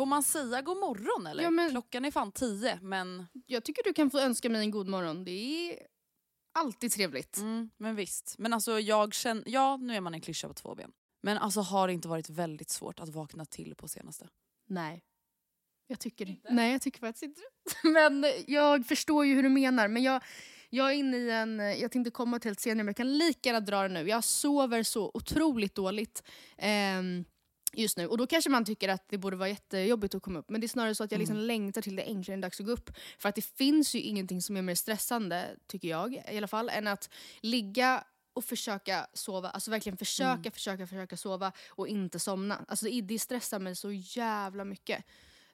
Får man säga god morgon eller? Ja, men- Klockan är fan tio men, Jag tycker du kan få önska mig en god morgon. Det är alltid trevligt. mm, men visst. Men alltså jag känner, ja nu är man en klyscha på två ben. Men alltså har det inte varit väldigt svårt att vakna till på senaste? Nej. Jag tycker inte. Nej, jag tycker faktiskt inte. Men jag förstår ju hur du menar. Men jag, jag är inne i en... Jag tänkte komma till det senare, men jag kan lika gärna dra det nu. Jag sover så otroligt dåligt ehm, just nu. Och då kanske man tycker att det borde vara jättejobbigt att komma upp. Men det är snarare så att jag liksom längtar till det äntligen är dags att gå upp. För att det finns ju ingenting som är mer stressande, tycker jag i alla fall, än att ligga och försöka sova, alltså verkligen försöka, försöka, försöka sova och inte somna. Alltså det, det stressar mig så jävla mycket.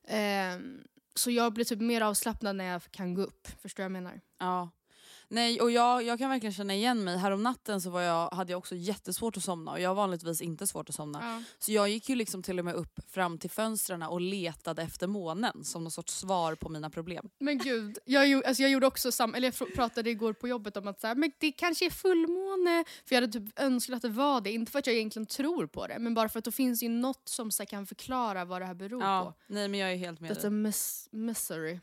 Ehm, så jag blir typ mer avslappnad när jag kan gå upp. Förstår du vad jag menar? Ja. Nej, och jag, jag kan verkligen känna igen mig. Härom natten så var jag, hade jag också jättesvårt att somna och jag har vanligtvis inte svårt att somna. Så jag gick ju liksom till och med upp fram till fönstren och letade efter månen som någon sorts svar på mina problem. Men gud, jag, gjo- alltså jag gjorde också samma, eller jag pratade igår på jobbet om att så här, men det kanske är fullmåne, för jag hade typ önskat att det var det. Inte för att jag egentligen tror på det, men bara för att då finns det ju något som så kan förklara vad det här beror på. Ja, nej men jag är helt med That's a dig. miss misery.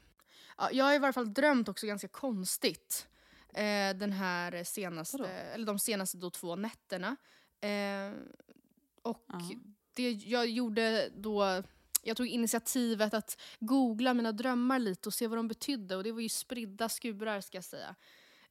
Ja, jag har i varje fall drömt också ganska konstigt eh, den här senaste, Vadå? eller de senaste då två nätterna. Eh, och Ja. det jag gjorde då, jag tog initiativet att googla mina drömmar lite och se vad de betydde och det var ju spridda skurar ska jag säga.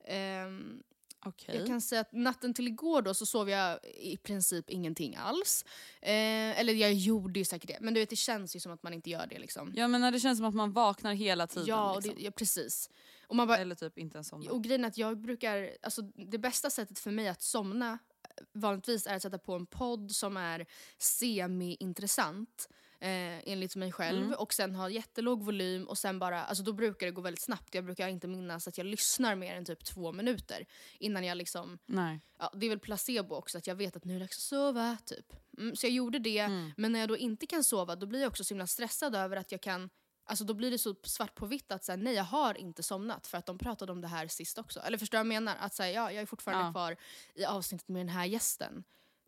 Ehm, Okej. jag kan säga att natten till igår då så sov jag i princip ingenting alls. Eh, eller jag gjorde ju säkert det, men du vet, det känns ju som att man inte gör det. Liksom. Ja men när det känns som att man vaknar hela tiden. Ja, liksom. det, ja, precis. Och, man bara, Eller typ inte ens somnar. och grejen att jag brukar, alltså det bästa sättet för mig att somna eh, vanligtvis är att sätta på en podd som är semi-intressant. Eh, enligt mig själv Mm. och sen ha jättelåg volym och sen bara, alltså då brukar det gå väldigt snabbt. Jag brukar inte minnas att jag lyssnar mer än typ två minuter innan jag liksom Nej. ja, det är väl placebo också, att jag vet att nu är det dags att sova. Typ. Mm, så jag gjorde det, Mm. men när jag då inte kan sova då blir jag också så himla stressad över att jag kan Alltså då blir det så svart på vitt att säga, nej jag har inte somnat för att de pratade om det här sist också. Eller förstår jag menar? Att säga, ja, jag är fortfarande Ja. kvar i avsnittet med den här gästen.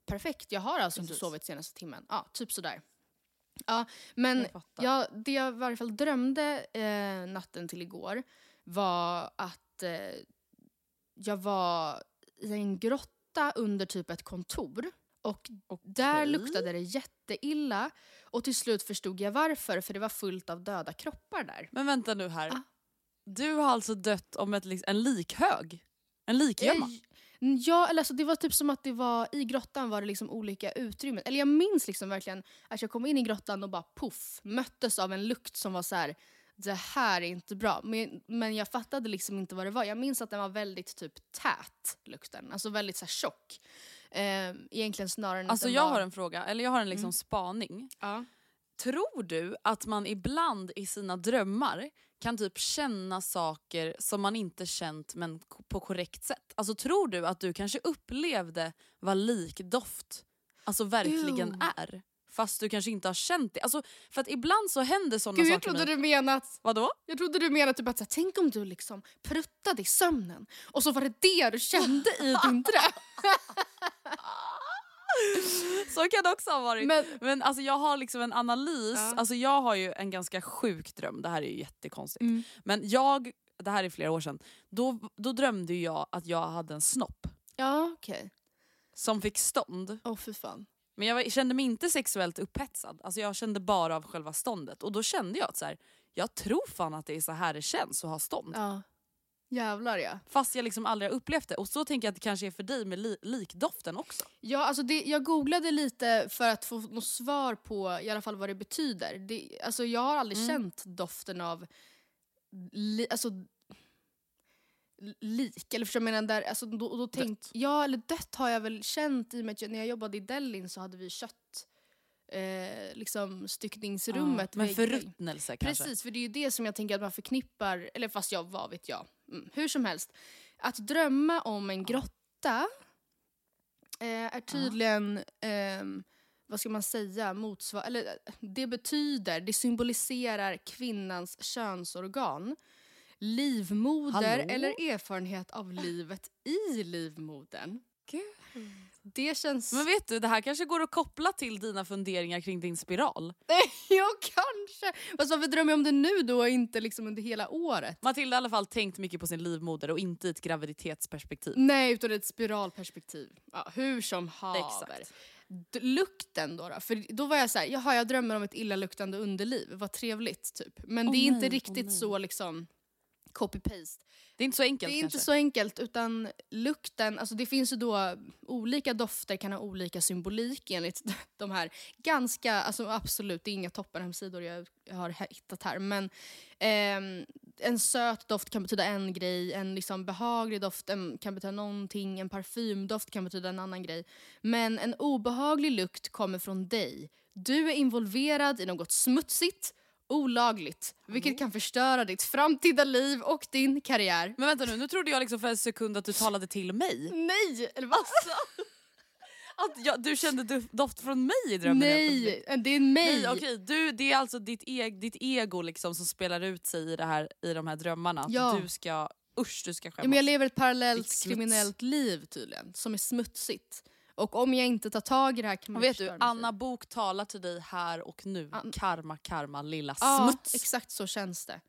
Perfekt, jag har alltså inte Precis. sovit senaste timmen. Ja, typ sådär. Ja, men Jag fattar. Ja, det jag i varje fall drömde eh, natten till igår var att eh, jag var i en grotta under typ ett kontor. Och där Okej. luktade det jätteilla. Och till slut förstod jag varför, för det var fullt av döda kroppar där. Men vänta nu här. Ah. Du har alltså dött om ett, en likhög? En likgömma? Eh, Ja, eller alltså det var typ som att det var i grottan var det liksom olika utrymmen. Eller jag minns liksom verkligen att jag kom in i grottan och bara poff, möttes av en lukt som var så här. det här är inte bra. Men, men jag fattade liksom inte vad det var. Jag minns att den var väldigt typ tät, lukten. Alltså väldigt så här tjock. Eh, egentligen snarare än Alltså att den jag var... har en fråga, eller jag har en liksom Mm. spaning. Ja. Tror du att man ibland i sina drömmar kan typ känna saker som man inte känt men på korrekt sätt? Alltså tror du att du kanske upplevde vad likdoft alltså verkligen Ew. är? fast du kanske inte har känt det. Alltså, för att ibland så händer sådana Gud, saker jag trodde du menade att Vadå? Jag trodde du menade typ att så här, tänk om du liksom pruttade i sömnen och så var det det du kände i din dröm. Så kan det också ha varit. Men, Men, alltså, jag har liksom en analys, Ja. alltså, jag har ju en ganska sjuk dröm, det här är ju jättekonstigt. Mm. Men jag, det här är flera år sedan, då, då drömde jag att jag hade en snopp ja okej. som fick stånd. Åh fy fan. Men jag var- kände mig inte sexuellt upphetsad, alltså, jag kände bara av själva ståndet. Och då kände jag att så här, jag tror fan att det är så här det känns att ha stånd. Ja. Jävlar ja. Fast jag liksom aldrig har upplevt det. Och så tänker jag att det kanske är för dig med li likdoften också. Ja, alltså det, jag googlade lite för att få något svar på i alla fall vad det betyder. Det, alltså jag har aldrig Mm. känt doften av li, alltså, lik. Eller förstår du vad jag menar? Där, alltså, då, då tänkt, ja, eller dött har jag väl känt i och med att när jag jobbade i Delin så hade vi kött eh, liksom styckningsrummet. Ja, men förruttnelse kanske. Precis, för det är ju det som jag tänker att man förknippar, eller fast jag, vad vet jag. Mm, hur som helst. Att drömma om en grotta eh, är tydligen, ehm, vad ska man säga, motsvar eller eh, det betyder, det symboliserar kvinnans könsorgan, livmoder Hallå? eller erfarenhet av livet i livmodern. Det känns... Men vet du, det här kanske går att koppla till dina funderingar kring din spiral. ja, kanske! Fast varför drömmer jag om det nu då och inte liksom under hela året? Matilda har i alla fall tänkt mycket på sin livmoder och inte i ett graviditetsperspektiv. Nej, utan ett spiralperspektiv. Ja, hur som haver. Exakt. D- lukten då, då? För då var jag så här, jaha jag drömmer om ett illaluktande underliv, vad trevligt typ. Men Åh det är inte nej, riktigt nej. så liksom copy-paste. Det är inte så enkelt Det är kanske. inte så enkelt utan lukten, alltså det finns ju då olika dofter kan ha olika symbolik enligt de här ganska, alltså absolut det är inga toppenhemsidor jag, jag har hittat här men ehm, en söt doft kan betyda en grej, en liksom behaglig doft kan betyda någonting, en parfymdoft kan betyda en annan grej. Men en obehaglig lukt kommer från dig. Du är involverad i något smutsigt, olagligt, vilket kan förstöra ditt framtida liv och din karriär. Men vänta nu, nu trodde jag liksom för en sekund att du talade till mig. Nej! Eller vad? Att jag, du kände do- doft från mig i drömmen. Nej, det är mig. Nej okej, du, det är alltså ditt, e ditt ego liksom som spelar ut sig i, det här, i de här drömmarna. Ja. Du ska, usch du ska ja, skämmas. men jag lever ett parallellt kriminellt liv tydligen, som är smutsigt. Och om jag inte tar tag i det här kan man och vet du, Anna. Bok talar till dig här och nu. An- karma, karma, lilla Ja, smuts. exakt så känns det.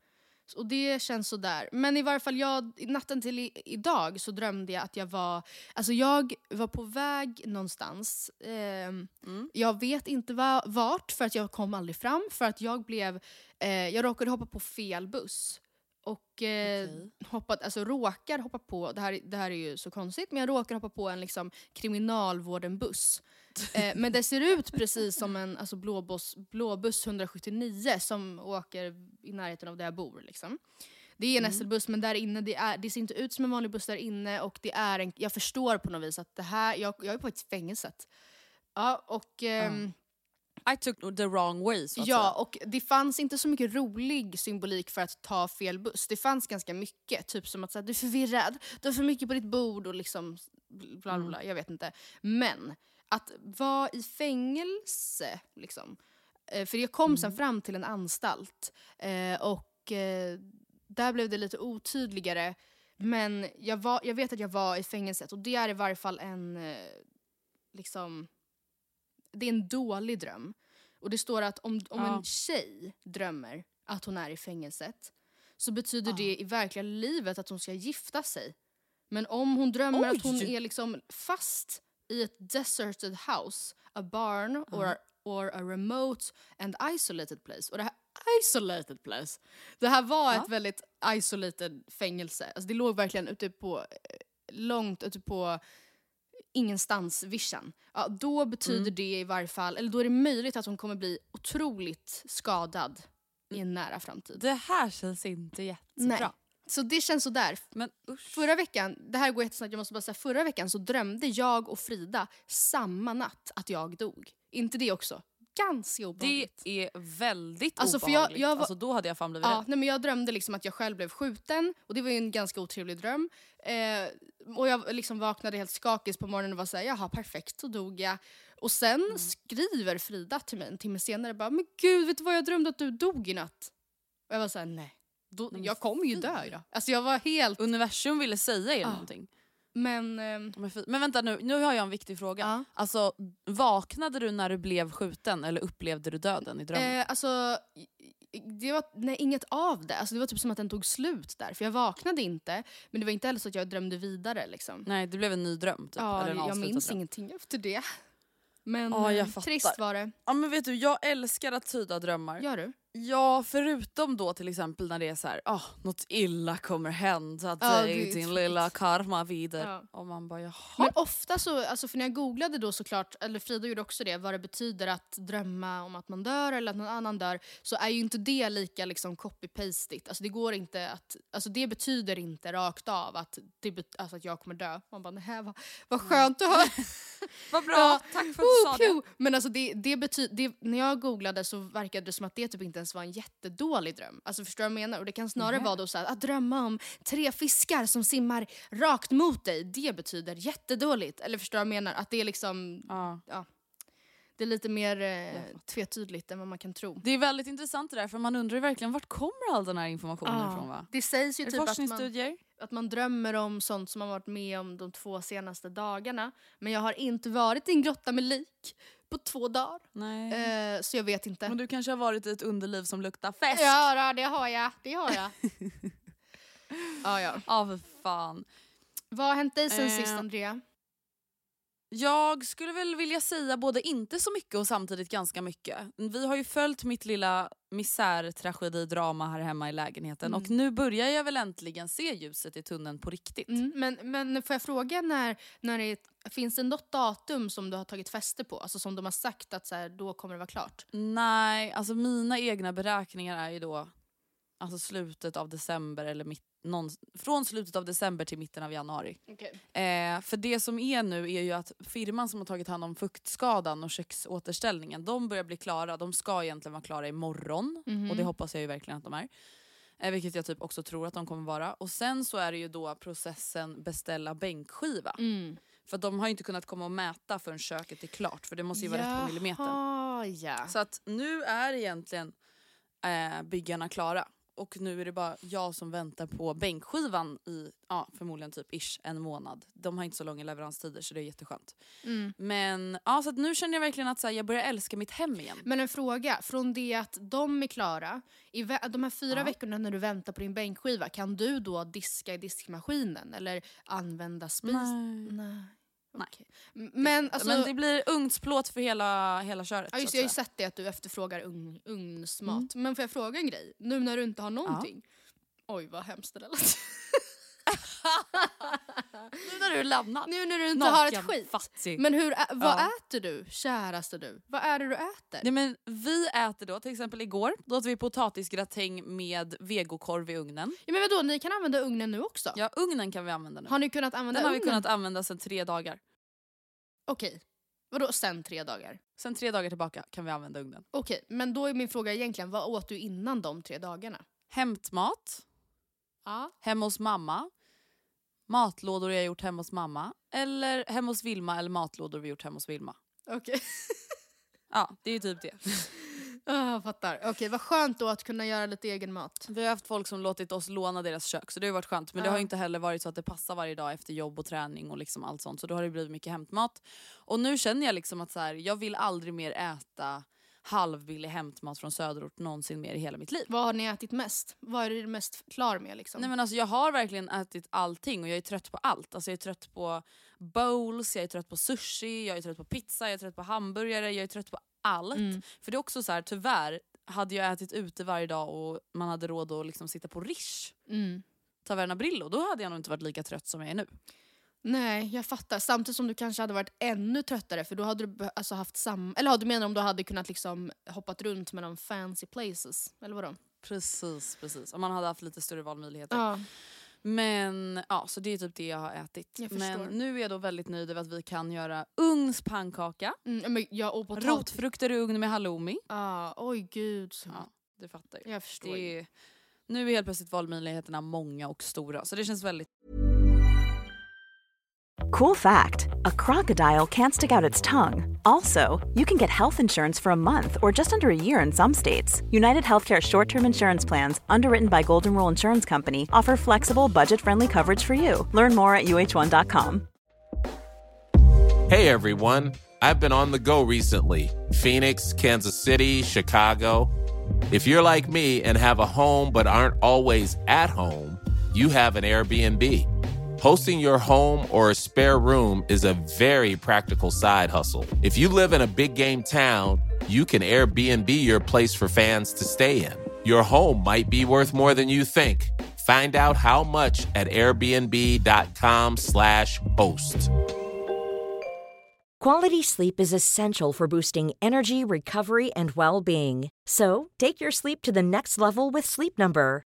Och det känns sådär. Men i varje fall, jag, natten till i, idag så drömde jag att jag var... Alltså jag var på väg någonstans. Ehm, Mm. Jag vet inte va, vart, för att jag kom aldrig fram. För att jag blev... Eh, jag råkade hoppa på fel buss. Och eh, Okej. hoppat, alltså råkar hoppa på, det här, det här är ju så konstigt, men jag råkar hoppa på en liksom, kriminalvården-buss. Eh, men det ser ut precis som en alltså, blåbuss, blåbuss 179 som åker i närheten av där jag bor. Liksom. Det är en SL-buss men där inne, det, är, det ser inte ut som en vanlig buss där inne och det är en, jag förstår på något vis att det här, jag, jag är på ett fängelset. Ja, och... ehm, I took the wrong way så att Ja, säga. och det fanns inte så mycket rolig symbolik för att ta fel buss. Det fanns ganska mycket, typ som att så här, du är förvirrad, du har för mycket på ditt bord och liksom bla bla Mm. bla, jag vet inte. Men att vara i fängelse, liksom. Eh, För jag kom Mm. sen fram till en anstalt eh, och eh, där blev det lite otydligare. Men jag, var, jag vet att jag var i fängelset och det är i varje fall en, liksom, det är en dålig dröm. Och det står att om, om Ja. en tjej drömmer att hon är i fängelset så betyder Ja. det i verkliga livet att hon ska gifta sig. Men om hon drömmer att hon Oj! är liksom fast i ett deserted house, a barn or, or a remote and isolated place. Och det här isolated place, det här var Ja. ett väldigt isolated fängelse. Alltså det låg verkligen ute på, eh, långt ute på ingenstans vischan. Ja, då betyder Mm. det i varje fall, eller då är det möjligt att hon kommer bli otroligt skadad i en nära framtid. Det här känns inte jättebra. Nej. Så det känns sådär. Men usch. Förra veckan, det här går jättesnabbt, jag måste bara säga, förra veckan så drömde jag och Frida samma natt att jag dog. inte det också? Det obehagligt. är väldigt Alltså, för jag- obehagligt. jag var- alltså, då hade jag fan blivit Ja, rädd. nej, men jag drömde liksom att jag själv blev skjuten och det var ju en ganska otrevlig dröm. Eh, och jag liksom vaknade helt skakig på morgonen och var såhär, jaha perfekt, så dog jag. Och sen Mm. skriver Frida till mig en timme senare bara “men gud, vet du vad jag drömde att du dog i natt?” Och jag var såhär nej, då, jag kommer ju dö idag. Alltså jag var helt... Universum ville säga er Ja. någonting. Men... ehm, Men, men vänta nu, nu har jag en viktig fråga. ja. Alltså, vaknade du när du blev skjuten eller upplevde du döden i drömmen? Eh, alltså, det var nej, inget av det. Alltså, det var typ som att den tog slut där. För jag vaknade inte, men det var inte heller så att jag drömde vidare. Liksom. Nej, det blev en ny dröm. Typ, ja, eller en jag minns dröm. ingenting efter det. Men fattar. trist var det. Ja, men vet du, jag älskar att tyda drömmar. Gör du? Ja, förutom då till exempel när det är så här, ah, något illa kommer hända dig, är din lilla karma vidare. Ja. Och man bara jaha. Men ofta så, alltså för när jag googlade då såklart, eller Frida gjorde också det, vad det betyder att drömma om att man dör eller att någon annan dör, så är ju inte det lika liksom copy-pastigt. Alltså det går inte att, alltså det betyder inte rakt av att, det alltså att jag kommer dö. Man bara, nej vad, vad skönt att höra. Vad bra, Ja. tack för att du Oh, sa det. Men alltså det, det betyder, när jag googlade så verkade det som att det typ inte ens var en jättedålig dröm. Alltså förstår du vad jag menar? Och det kan snarare Mhm. vara då så här, att drömma om tre fiskar som simmar rakt mot dig, det betyder jättedåligt. Eller förstår du vad jag menar? Att det är liksom, Ja. det är lite mer eh, tvetydigt än vad man kan tro. Det är väldigt intressant det där för man undrar ju verkligen vart kommer all den här informationen Ja. ifrån va? Det sägs ju Är typ att man, att man drömmer om sånt som man varit med om de två senaste dagarna. Men jag har inte varit i en grotta med lik på två dagar. Eh, så jag vet inte. Men du kanske har varit i ett underliv som luktar fest? Ja, det har jag. Det har jag. ja, ja. Ja för fan. Vad har hänt dig sen Eh, sist, Andrea? Jag skulle väl vilja säga både inte så mycket och samtidigt ganska mycket. Vi har ju följt mitt lilla misär-tragedi-drama här hemma i lägenheten Mm. och nu börjar jag väl äntligen se ljuset i tunneln på riktigt. Mm, men, men får jag fråga, när, när det, finns det något datum som du har tagit fäste på? Alltså som de har sagt att så här, då kommer det vara klart? Nej, alltså mina egna beräkningar är ju då alltså slutet av december eller mitt, någon, från slutet av december till mitten av januari. Eh, för det som är nu är ju att firman som har tagit hand om fuktskadan och köksåterställningen, de börjar bli klara. De ska egentligen vara klara imorgon Mhm. och det hoppas jag ju verkligen att de är. Eh, vilket jag typ också tror att de kommer vara. Och sen så är det ju då processen beställa bänkskiva. Mm. För de har ju inte kunnat komma och mäta förrän köket är klart för det måste ju vara rätt på millimetern. Jaha, ja. Så att nu är egentligen eh, byggarna klara. Och nu är det bara jag som väntar på bänkskivan i ja, förmodligen typ ish en månad. De har inte så långa leveranstider så det är jätteskönt. Mm. Men ja, så nu känner jag verkligen att så här, jag börjar älska mitt hem igen. Men en fråga, från det att de är klara, i de här fyra Ja. veckorna när du väntar på din bänkskiva, kan du då diska i diskmaskinen eller använda spis? Nej. Nej. Nej. Okej. Men, alltså, Men det blir ugnsplåt för hela, hela köret. ja, just, jag har ju sett det att du efterfrågar ugn, ugnsmat. Mm. Men får jag fråga en grej? Nu när du inte har någonting. Oj vad hemskt det lät. Nu när du är lämnad. Nu när du inte har ett Naken, skit. fattig. Men hur, vad Ja. äter du, käraste du? Vad är det du äter? Nej, men vi äter då, till exempel igår, då åt vi potatisgratäng med vegokorv i ugnen. Ja, men vadå, ni kan använda ugnen nu också? Ja, ugnen kan vi använda nu. Har ni kunnat använda Den har vi ugnen? kunnat använda sedan tre dagar. Okej. Vadå sen tre dagar? Sen tre dagar tillbaka kan vi använda ugnen. Okej, men då är min fråga egentligen, vad åt du innan de tre dagarna? Hämtmat, Ja. hemma hos mamma, matlådor jag gjort hemma hos mamma, eller hemma hos Vilma eller matlådor vi gjort hemma hos Vilma. Okej. Ja, det är ju typ det. Jag fattar. Okej, vad skönt då att kunna göra lite egen mat. Vi har haft folk som låtit oss låna deras kök så det har varit skönt. Men det Ja. har inte heller varit så att det passar varje dag efter jobb och träning och liksom allt sånt. Så då har det blivit mycket hämtmat. Och nu känner jag liksom att så här, jag vill aldrig mer äta halvbillig hämtmat från söderort någonsin mer i hela mitt liv. Vad har ni ätit mest? Vad är du mest klar med liksom? Nej men alltså jag har verkligen ätit allting och jag är trött på allt. Alltså jag är trött på bowls, jag är trött på sushi, jag är trött på pizza, jag är trött på hamburgare, jag är trött på allt. Mm. För det är också så här, tyvärr, hade jag ätit ute varje dag och man hade råd att liksom sitta på Rish, Mm. Taverna Brillo, då hade jag nog inte varit lika trött som jag är nu. Nej, jag fattar. Samtidigt som du kanske hade varit ännu tröttare för då hade du alltså haft samma... Eller ja, du menar om du hade kunnat liksom hoppat runt mellan fancy places? Eller vadå? Precis, precis. Om man hade haft lite större valmöjligheter. Ja. Men ja, så det är typ det jag har ätit. Jag Men nu är jag då väldigt nöjd över att vi kan göra ugnspannkaka, Mm, men jag och potatis. rotfrukter i ugn med halloumi. Ah, oj gud. Så. Ja, du fattar ju. Jag förstår. Det är, nu är helt plötsligt valmöjligheterna många och stora så det känns väldigt Cool fact a crocodile can't stick out its tongue. Also, you can get health insurance for a month or just under a year in some states. United Healthcare short term insurance plans, underwritten by Golden Rule Insurance Company, offer flexible, budget friendly coverage for you. Learn more at uh1.com. Hey everyone, I've been on the go recently Phoenix, Kansas City, Chicago. If you're like me and have a home but aren't always at home, you have an Airbnb. Hosting your home or a spare room is a very practical side hustle. If you live in a big game town, you can Airbnb your place for fans to stay in. Your home might be worth more than you think. Find out how much at airbnb.com/slash host. Quality sleep is essential for boosting energy, recovery, and well being. So take your sleep to the next level with Sleep Number.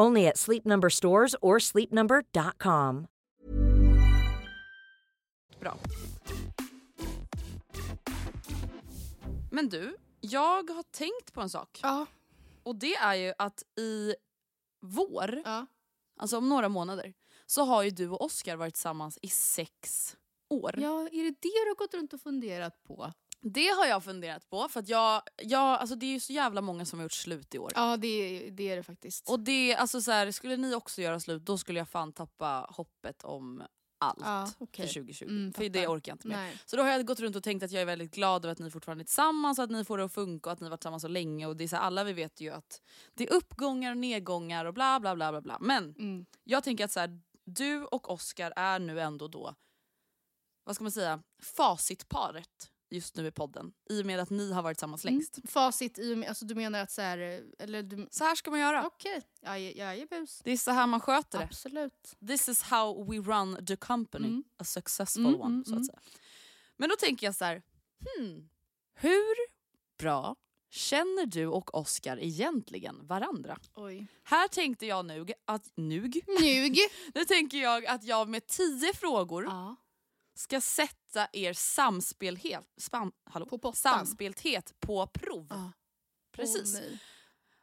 Only at Sleep Number stores or sleepnumber.com. Bra. Men du, jag har tänkt på en sak. Ja. Och det är ju att i vår, ja. alltså om några månader, så har ju du och Oscar varit tillsammans i sex år. Ja, är det det du har gått runt och funderat på? Det har jag funderat på för att jag, jag, alltså det är ju så jävla många som har gjort slut i år. Ja det, det är det faktiskt. Och det, alltså så här, skulle ni också göra slut då skulle jag fan tappa hoppet om allt ja, okay. för 2020. Mm, för det orkar jag inte med. Så då har jag gått runt och tänkt att jag är väldigt glad över att ni fortfarande är tillsammans och att ni får det att funka och att ni varit tillsammans så länge. Och det är så här, alla vi vet ju att det är uppgångar och nedgångar och bla bla bla bla bla. Men mm. jag tänker att så här, du och Oscar är nu ändå då, vad ska man säga, facitparet just nu i podden. I och med att ni har varit tillsammans Mm. längst. Facit i och med, alltså du menar att så här, eller du... Så här ska man göra. Okej, okay. ja, jajebus. Det är så här man sköter det. Absolut. This is how we run the company, Mm. a successful Mm, one. mm, så att mm. säga. Men då tänker jag så här, hmm, hur bra känner du och Oscar egentligen varandra? Oj. Här tänkte jag nu att, nug? Njug. nu tänker jag att jag med tio frågor ja. Ska sätta er samspelhet, spam, hallå? På samspelthet på prov. Ja. Precis. Åh nej.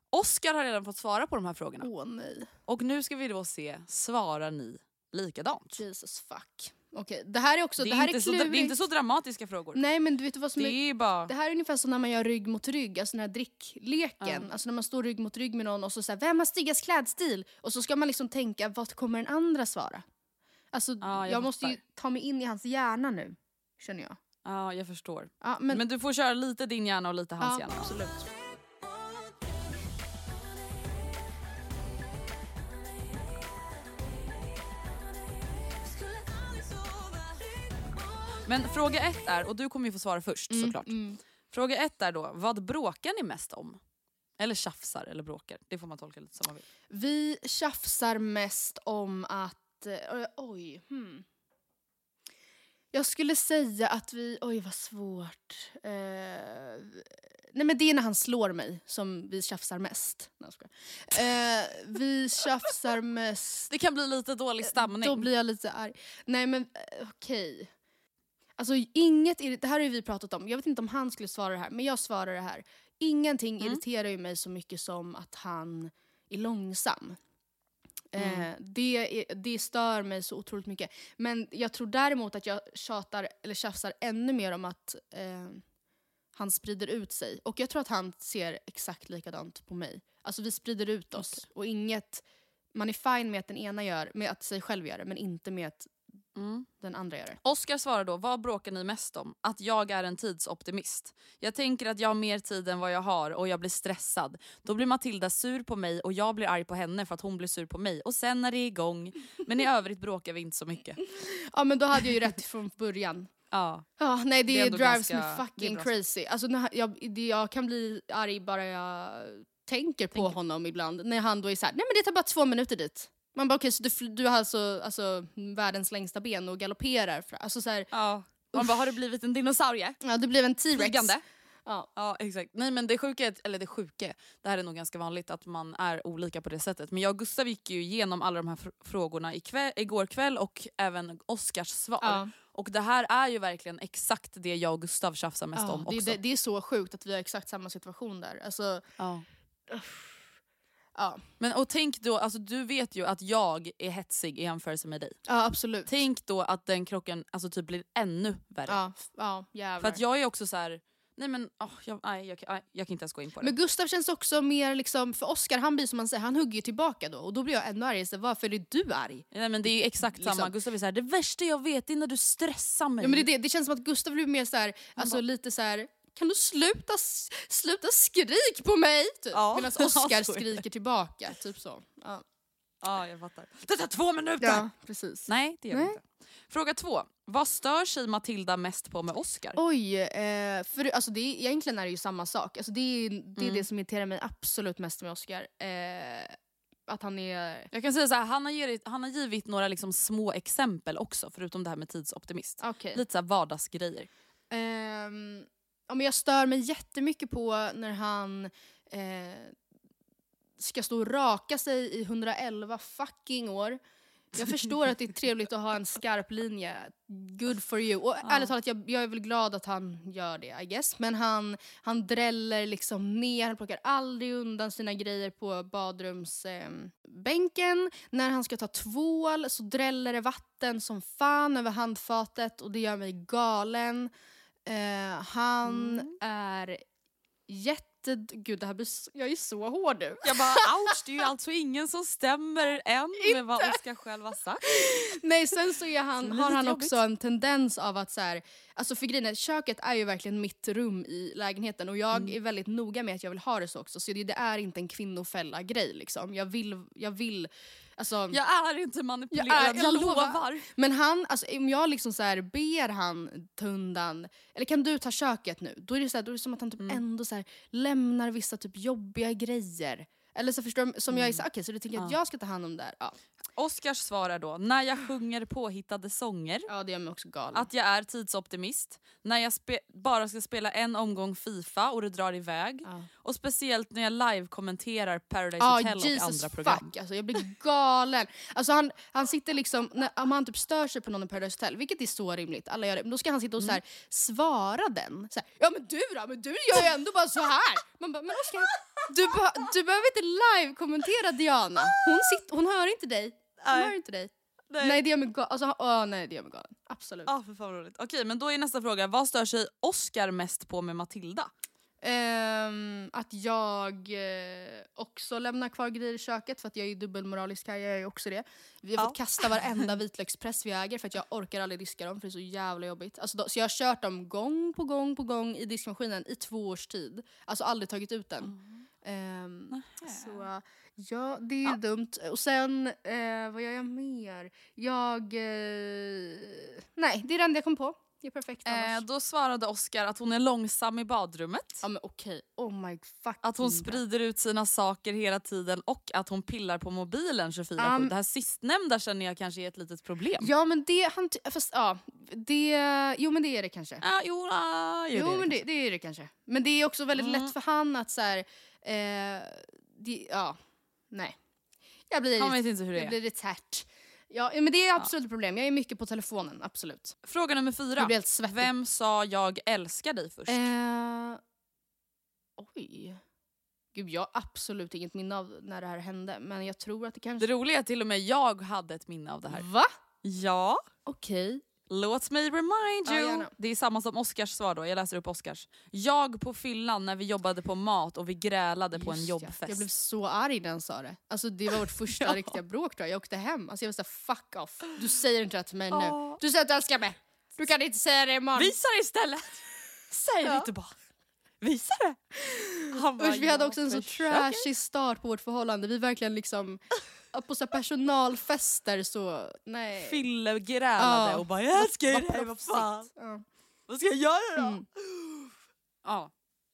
Oscar har redan fått svara på de här frågorna. Nej. Och nu ska vi då se, svarar ni likadant? Jesus fuck. Okej, det här är också, Det det, är, här inte är så, klurigt. det är inte så dramatiska frågor. Nej men du vet vad som det är... är bara... Det här är ungefär som när man gör rygg mot rygg, alltså den här drickleken. Ja. Alltså när man står rygg mot rygg med någon och så säger vem har styggast klädstil? Och så ska man liksom tänka, vad kommer den andra svara? Alltså Ja, jag, jag måste ju ta mig in i hans hjärna nu, känner jag. Ja, jag förstår. Ja, Men, men, du får köra lite din hjärna och lite hans hjärna. absolut. Men fråga ett är, och du kommer ju få svara först Mm, såklart. mm. Fråga ett är då, vad bråkar ni mest om? Eller tjafsar eller bråkar. Det får man tolka lite som man vill. Vi tjafsar mest om att... eh, oj, hmm. Jag skulle säga att vi... Oj, vad svårt. Eh, nej, men det är när han slår mig som vi tjafsar mest. Nej, eh, vi tjafsar mest... Det kan bli lite dålig stämning. Då blir jag lite arg. Nej, men eh, okej. Alltså, inget... Det här har vi pratat om. Jag vet inte om han skulle svara det här, men jag svarar det här. Ingenting Mm. irriterar ju mig så mycket som att han är långsam. Mm. Eh, det, är, det stör mig så otroligt mycket. Men jag tror däremot att jag tjatar eller tjafsar ännu mer om att eh, han sprider ut sig. Och jag tror att han ser exakt likadant på mig. Alltså vi sprider ut oss. Och inget, man är fine med att den ena gör, med att sig själv gör det, men inte med att Mm. den andra gör det. Oskar svarar då, vad bråkar ni mest om? Att jag är en tidsoptimist. Jag tänker att jag har mer tid än vad jag har och jag blir stressad. Då blir Matilda sur på mig och jag blir arg på henne för att hon blir sur på mig. Och sen är det igång. Men i övrigt bråkar vi inte så mycket. Ja men då hade jag ju rätt från början. Ja. Ja, nej det, Det drives ganska- me fucking crazy. Alltså, när, jag, det, jag kan bli arg bara jag tänker på Tänker. honom ibland. När han då är såhär, nej men det tar bara två minuter dit. Man bara okej, så du, du har alltså, alltså världens längsta ben och galopperar. Alltså så här, ja. Man bara, har det blivit en dinosaurie? Ja, det blev en T-rex. Ja. Ja exakt. Nej men det sjuka, eller det sjuka, det här är nog ganska vanligt att man är olika på det sättet. Men jag och Gustav gick ju igenom alla de här fr- frågorna ikväll, igår kväll och även Oscars svar. Ja. Och det här är ju verkligen exakt det jag och Gustav tjafsar mest Ja, om det, också. det, det är så sjukt att vi har exakt samma situation där. Alltså, Ja. Ja. Men och tänk då, alltså du vet ju att jag är hetsig i jämförelse med dig. ja, absolut. Tänk då att den krocken alltså typ blir ännu värre. Ja, ja jävlar. För att jag är också så här. nej men åh, jag, nej, jag, nej, jag kan inte ens gå in på det. Men Gustav känns också mer liksom, för Oscar han blir som man säger, han hugger ju tillbaka då och då blir jag ännu argare. Så varför är du arg? nej, men det är exakt samma, Liksom. Gustav är så här, det värsta jag vet är när du stressar mig. Ja, men det, det, det känns som att Gustav blir mer så här, alltså lite så här. Kan du sluta, sluta skrik på mig? Typ. Ja. Medan Oscar skriker tillbaka. Typ så. Ja, Ja jag fattar. Det tar två minuter! ja precis. Nej det gör Nej. inte. Fråga två. Vad stör sig Matilda mest på med Oscar? Oj, eh, för, alltså det, är- egentligen är det ju samma sak. Alltså det är det, är Mm. det som irriterar mig absolut mest med Oscar. Eh, att han är... Jag kan säga så här, han, har givit, han har givit några liksom små exempel också förutom det här med tidsoptimist. Okej. Lite så här vardagsgrejer. Ehm, ja, men jag stör mig jättemycket på när han eh, ska stå och raka sig i 111 fucking år. Jag förstår att det är trevligt att ha en skarp linje. Good for you. Och ärligt talat, jag, jag är väl glad att han gör det, I guess. Men han, han dräller liksom ner, han plockar aldrig undan sina grejer på badrumsbänken. bänken. När han ska ta tvål så dräller det vatten som fan över handfatet och det gör mig galen. Eh, han är jätte... Gud, det här blir, jag är så hård nu. Jag bara ouch, det är ju alltså ingen som stämmer än med vad Oscar själv har sagt. Nej, sen så är han, har han jobbigt. också en tendens av att så här, alltså för grejen är, köket är ju verkligen mitt rum i lägenheten och jag Mm. är väldigt noga med att jag vill ha det så också. Så det, det är inte en kvinnofälla grej liksom. Jag vill, jag vill, alltså. Jag är inte manipulerad, Jag jag, är- jag lovar. lovar. Men han, alltså, om jag liksom så här ber han ta undan, eller kan du ta köket nu? Då är det, så här, då är det som att han typ Mm. ändå så här, lämnar vissa typ jobbiga grejer. Eller så förstår du, som jag är så okej så du tänker att jag ska ta hand om det här. Ja, Oscars svar är då, när jag sjunger påhittade sånger, ja det gör mig också galen. att jag är tidsoptimist, när jag bara ska spela en omgång Fifa och det drar iväg, Ja. och speciellt när jag live-kommenterar Paradise Ja, Hotel och Jesus andra program. fuck alltså, jag blir galen. Alltså han, han sitter liksom, när, om han typ stör sig på någon i Paradise Hotel, vilket är så rimligt, alla gör det, men då ska han sitta och så här, svara den. Så här, ja men du då? Men du gör ju ändå bara så här. Man bara, men Oscar, du, be- du behöver inte live-kommentera Diana. Hon, sitter, hon hör inte dig. Nej. hör inte dig. Nej. Nej. det gör mig galen. Alltså, åh, nej det gör mig galen. Absolut. Ja, för fan roligt. Okej, men då är nästa fråga, vad stör sig Oscar mest på med Matilda? Ehm, att jag eh, också lämnar kvar grejer i köket för att jag är dubbelmoralisk här, jag är också det. Vi har Ja. fått kasta varenda vitlökspress vi äger för att jag orkar aldrig diska dem för det är så jävla jobbigt. Alltså, då, så jag har kört dem gång på gång på gång i diskmaskinen i två års tid. Alltså aldrig tagit ut den. Ehm, så ja, det är ju dumt. Och sen, eh, vad gör jag mer? Jag... Eh, nej, det är det enda jag kom på. Det är perfekt Eh, då svarade Oscar att hon är långsam i badrummet. Ja men okej, oh my fucking Att hon sprider ut sina saker hela tiden och att hon pillar på mobilen 24-7. Um, det här sistnämnda känner jag kanske är ett litet problem. Ja men det, han, fast ja, det, jo men det är det kanske. Ja, jo, ah, jo, jo det men det. det, det är det kanske. Men det är också väldigt Mm. lätt för han att så här, eh, det, ja, nej. Jag blir, Han vet inte hur det jag är. blir. Ja men det är absolut ett problem, jag är mycket på telefonen, absolut. Fråga nummer fyra. Jag blir helt svettig. Vem sa jag älskar dig först? Eh, oj. Gud jag har absolut inget minne av när det här hände men jag tror att det kanske... Det roliga är att till och med jag hade ett minne av det här. Va? Ja, Okej. Låt mig remind Ja, you. gärna. det är samma som Oscars svar då, jag läser upp Oscars. Jag på fyllan när vi jobbade på mat och vi grälade på en Just ja. jobbfest. Jag blev så arg när han sa det. Alltså, det var vårt första Ja. riktiga bråk tror jag. Jag åkte hem. Alltså, jag var såhär, fuck off. Du säger inte det till mig Ja. nu. Du säger att du älskar mig. Du kan inte säga det imorgon. Visa det istället! Säg det Ja. inte bara. Visa det! Bara, Usch, vi hade "Jag också en så försöker." trashig start på vårt förhållande. Vi verkligen liksom, på så personalfester så, nej. Fyllegrälade Ja. och bara jag älskar Vad dig, vad fan. Ja. Vad ska jag göra då? Mm. Ja.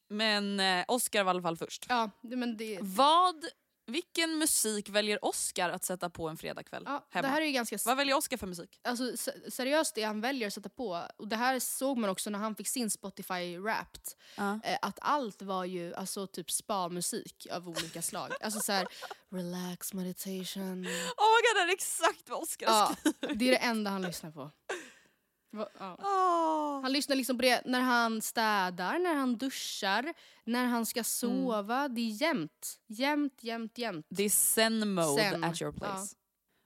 Men eh, Oscar var i alla fall först. Ja, men det... Vad Vilken musik väljer Oscar att sätta på en fredagkväll Ja, hemma? det här är ganska... Vad väljer Oscar för musik? Alltså, se- seriöst det han väljer att sätta på, och det här såg man också när han fick sin Spotify Wrapped, Ja. eh, att allt var ju alltså, typ spa-musik av olika slag. Alltså så här, relax meditation. Oh my god, det är exakt vad Oscar Ja, skrivit. det är det enda han lyssnar på. Va- Ja. Åh. Han lyssnar liksom på det när han städar, när han duschar, när han ska sova. Det är jämt. Jämt, jämt, jämt. Det är zen mode Zen, at your place.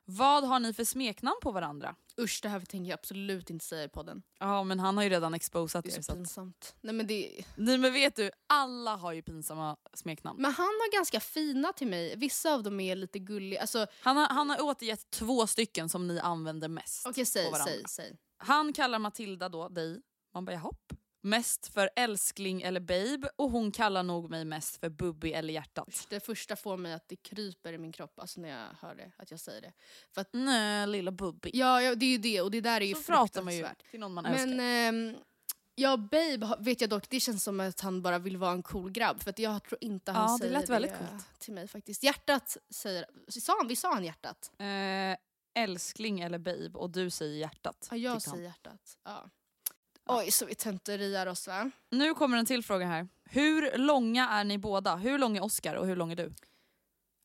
Vad har ni för smeknamn på varandra? Usch, det här tänker jag absolut inte säga i podden. Ja men han har ju redan exposat Det är er. så pinsamt. Nej, men, det... Nej men vet du, alla har ju pinsamma smeknamn. men han har ganska fina till mig. Vissa av dem är lite gulliga. Alltså, Han har, han har återgett två stycken som ni använder mest Okej, på säg, varandra. säg, säg. Han kallar Matilda då, dig, man bara hopp. Mest för älskling eller babe och hon kallar nog mig mest för bubby eller hjärtat. Det första får mig att det kryper i min kropp alltså när jag hör det, att jag säger det. För att, Nej lilla bubby. ja, ja, det är ju det och det där är ju Så pratar man ju till någon man älskar. Men ehm, ja, babe vet jag dock, det känns som att han bara vill vara en cool grabb. För att jag tror inte han Ja, det säger det coolt. till mig faktiskt. Hjärtat säger, sa han, vi sa han hjärtat? Eh, älskling eller babe och du säger hjärtat. Ja, jag säger hjärtat. Ja. Oj, så vi tönteriar oss va? Nu kommer en till fråga här. Hur långa är ni båda? Hur lång är Oscar och hur lång är du?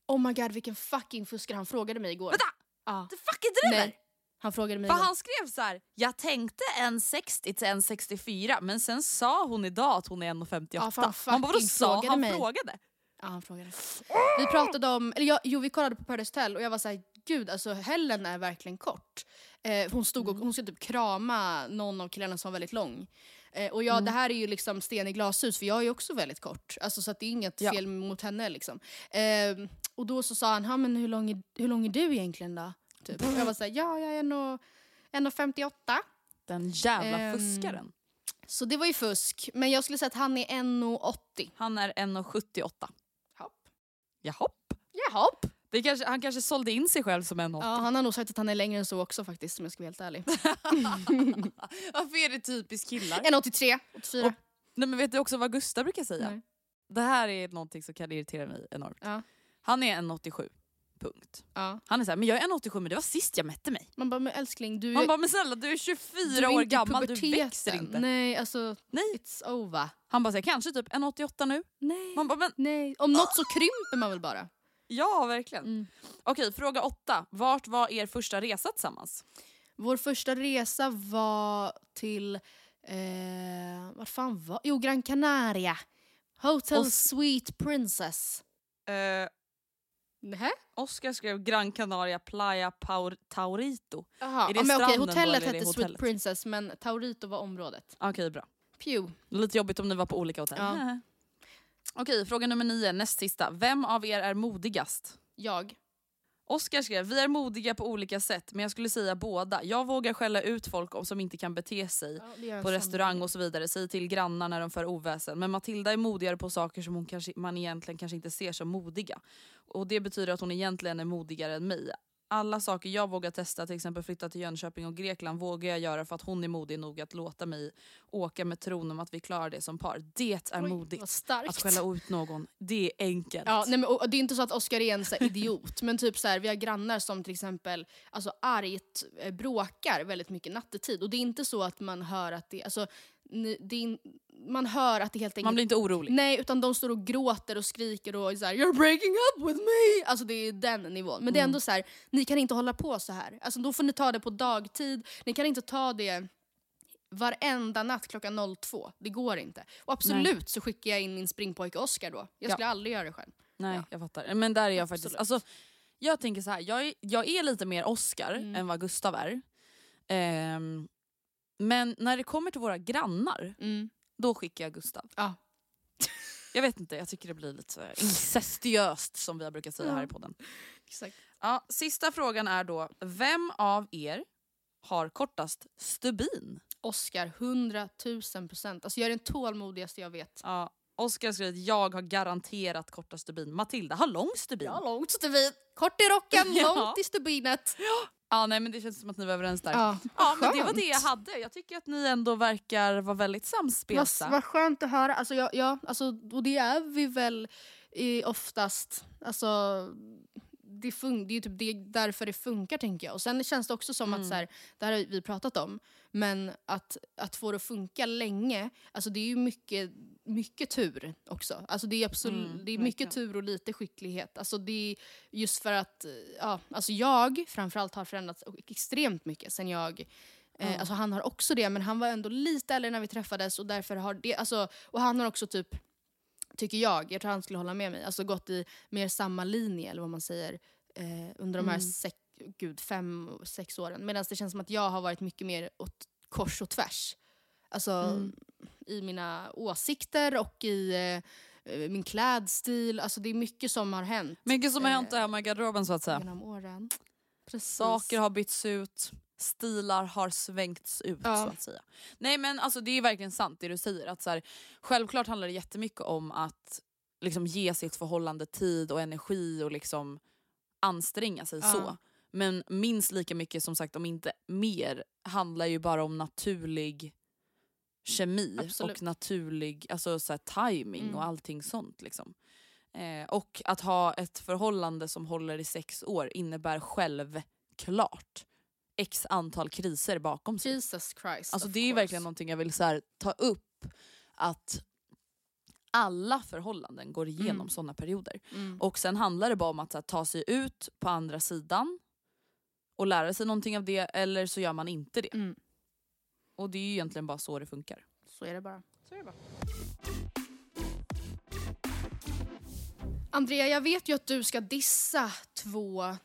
Oh my god vilken fucking fuskare han frågade mig igår. Vänta! Ja. Du fucking driver! Nej, han frågade mig För igår. han skrev så här. jag tänkte 1,60 till 1,64 men sen sa hon idag att hon är 1,58. Ja, för han bara, vadå sa? frågade Han mig. frågade. Ja, han frågade. Vi pratade om, eller jag, jo vi kollade på Paradise Hotel och jag var såhär, gud alltså Helen är verkligen kort. Eh, hon stod och hon skulle typ krama någon av killarna som var väldigt lång. Eh, och jag, det här är ju liksom sten i glashus för jag är också väldigt kort. Alltså, så det är inget Ja. fel mot henne liksom. Eh, och då så sa han, "Ha, men hur lång, är, hur lång är du egentligen då? Typ. Och jag var såhär, ja jag är nog 1,58. Den jävla Ehm, fuskaren. Så det var ju fusk. Men jag skulle säga att han är 1,80. Han är 1,78. Hopp. Jahopp. Jaha. Kanske, han kanske sålde in sig själv som 1,80. Ja, han har nog sagt att han är längre än så också faktiskt om jag ska vara helt ärlig. Varför är det typiskt killar? 1,83, 84. Och- Nej, men vet du också vad Gustav brukar säga? Nej. Det här är någonting som kan irritera mig enormt. Ja. Han är 1,87. Punkt. Ja. Han är såhär, men jag är 1,87 men det var sist jag mätte mig. Man bara, men älskling du, Man är- bara, men snälla du är 24 du är år gammal, du växer inte. Nej, alltså Nej. it's over. Han bara, säger kanske typ 1,88 nu. Nej. Man bara, men Nej. Om något så krymper man väl bara. Ja verkligen. Mm. Okej, fråga åtta. Vart var er första resa tillsammans? Vår första resa var till, eh, vart fan var Jo, Gran Canaria. Hotel Och- Sweet Princess. Uh, Nähä? Oskar skrev Gran Canaria Playa Paur Taurito. Jaha, Är det ja, men okej, hotellet hette Sweet? Princess men Taurito var området. Okej, bra. Pew. Lite jobbigt om ni var på olika hotell. Ja. Okej, fråga nummer nio, näst sista. Vem av er är modigast? Jag. Oskar skrev, vi är modiga på olika sätt men jag skulle säga båda. Jag vågar skälla ut folk om som inte kan bete sig Ja, på samma. restaurang och så vidare. Säg till grannar när de för oväsen. Men Matilda är modigare på saker som hon kanske, man egentligen kanske inte ser som modiga. Och det betyder att hon egentligen är modigare än mig. Alla saker jag vågar testa, till exempel flytta till Jönköping och Grekland, vågar jag göra för att hon är modig nog att låta mig åka med tron om att vi klarar det som par. Det är Oj, modigt. Att skälla ut någon, det är enkelt. Ja, nej, men, och, det är inte så att Oscar är en så idiot, men typ så här, vi har grannar som till exempel alltså, argt eh, bråkar väldigt mycket nattetid. Och det är inte så att man hör att det, alltså, ni, det är, in- man hör att det helt enkelt... Man blir inte orolig. Nej, utan de står och gråter och skriker och är så här, “You're breaking up with me!” Alltså det är den nivån. Men det är Mm. ändå så här, ni kan inte hålla på så här. Alltså då får ni ta det på dagtid, ni kan inte ta det varenda natt klockan 02. Det går inte. Och absolut så skickar jag in min springpojke Oscar då. Jag Ja. skulle aldrig göra det själv. Nej, Ja. jag fattar. Men där är jag faktiskt... Absolut. Alltså, jag tänker så här, jag är, jag är lite mer Oscar Mm. än vad Gustav är. Ehm, men när det kommer till våra grannar, Mm. då skickar jag Gustav. Ja. Jag vet inte, jag tycker det blir lite så incestiöst som vi har brukat säga Ja. här i podden. Exakt. Ja, sista frågan är då, vem av er har kortast stubin? Oscar, 100 000 procent. Alltså jag är den tålmodigaste jag vet. Ja, Oskar skriver att jag har garanterat kortast stubin. Matilda har lång stubin. Ja, långt stubin. Kort i rocken, Ja. långt i stubinet. Ja, nej, men det känns som att ni var överens där. Ja, Ja, men det var det jag hade. Jag tycker att ni ändå verkar vara väldigt samspelta. vad skönt att höra. Alltså, jag, ja, alltså, och det är vi väl är oftast, alltså det, fun- det är typ det, därför det funkar tänker jag. Och sen känns det också som att, så här, det här har vi pratat om, men att, att få det att funka länge, alltså det är ju mycket, mycket tur också. Alltså det är, absolut, Mm, det är mycket tur och lite skicklighet. Alltså det just för att, ja, alltså jag framförallt har förändrats extremt mycket sen jag Eh, alltså han har också det, men han var ändå lite äldre när vi träffades och därför har det, alltså, och han har också typ tycker jag, jag tror han skulle hålla med mig, alltså gått i mer samma linje eller vad man säger eh, under de här sex, gud, fem, sex åren. Medan det känns som att jag har varit mycket mer åt kors och tvärs. Alltså i mina åsikter och i eh, min klädstil. Alltså det är mycket som har hänt Mycket som har hänt hemma i garderoben så att säga. genom åren. Precis. Saker har bytts ut, stilar har svängts ut Ja. så att säga. Nej men alltså det är verkligen sant det du säger. Att så här, självklart handlar det jättemycket om att liksom, ge sitt förhållande tid och energi och liksom anstränga sig Ja. så. Men minst lika mycket som sagt om inte mer handlar ju bara om naturlig kemi Absolut. och naturlig alltså, så här, timing Mm. och allting sånt. Liksom. Eh, och att ha ett förhållande som håller i sex år innebär självklart x antal kriser bakom sig. Jesus Christ. Alltså det är verkligen någonting jag vill så här, ta upp. Att alla förhållanden går igenom Mm. sådana perioder. Mm. Och sen handlar det bara om att så här, ta sig ut på andra sidan och lära sig någonting av det eller så gör man inte det. Mm. Och det är ju egentligen bara så det funkar. Så är det bara. Andrea, jag vet ju att du ska dissa två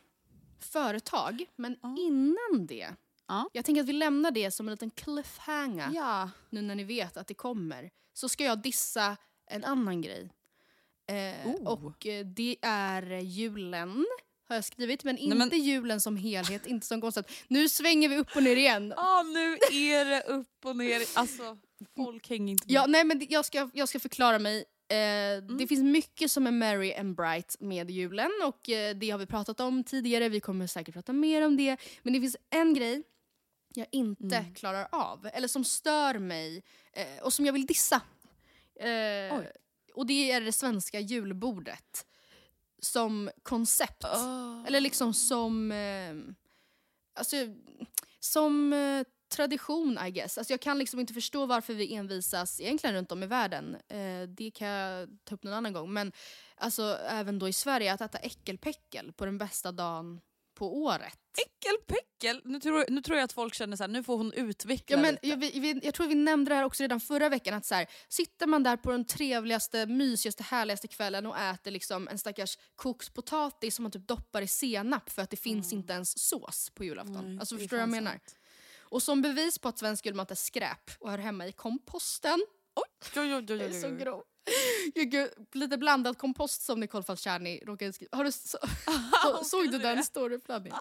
företag, men innan det. Ja. Jag tänker att vi lämnar det som en liten cliffhanger Ja. nu när ni vet att det kommer. Så ska jag dissa en annan grej. Eh, Oh. Och eh, det är julen, har jag skrivit. Men inte men- julen som helhet, inte som koncept. Nu svänger vi upp och ner igen. Ah, nu är det upp och ner. Alltså, folk hänger inte med. Ja, nej, men jag ska, jag ska förklara mig. Eh, Det finns mycket som är merry and bright med julen och eh, det har vi pratat om tidigare. Vi kommer säkert prata mer om det. Men det finns en grej jag inte klarar av, eller som stör mig eh, och som jag vill dissa. Oj. och det är det svenska julbordet. Som koncept. Ah. Eller liksom som... Alltså, som tradition I guess. Alltså, jag kan liksom inte förstå varför vi envisas egentligen runt om i världen. Eh, det kan jag ta upp någon annan gång. Men alltså, även då i Sverige, att äta äckelpäckel på den bästa dagen på året. Äckelpäckel! Nu tror, nu tror jag att folk känner så här, nu får hon utveckla Ja, men lite. jag, vi, jag tror vi nämnde det här också redan förra veckan. Att så här, sitter man där på den trevligaste, mysigaste, härligaste kvällen och äter liksom en stackars kokspotatis som man typ doppar i senap för att det finns inte ens sås på julafton. Mm. Alltså förstår du vad jag menar? sant. Och som bevis på att svensk julmat är skräp och hör hemma i komposten. Oj, oj, oj, oj, Jag är oj, så oj. grov. Lite blandad kompost som Nicole Falciani råkade skriva. Har du så, så, såg du den storyflödningen?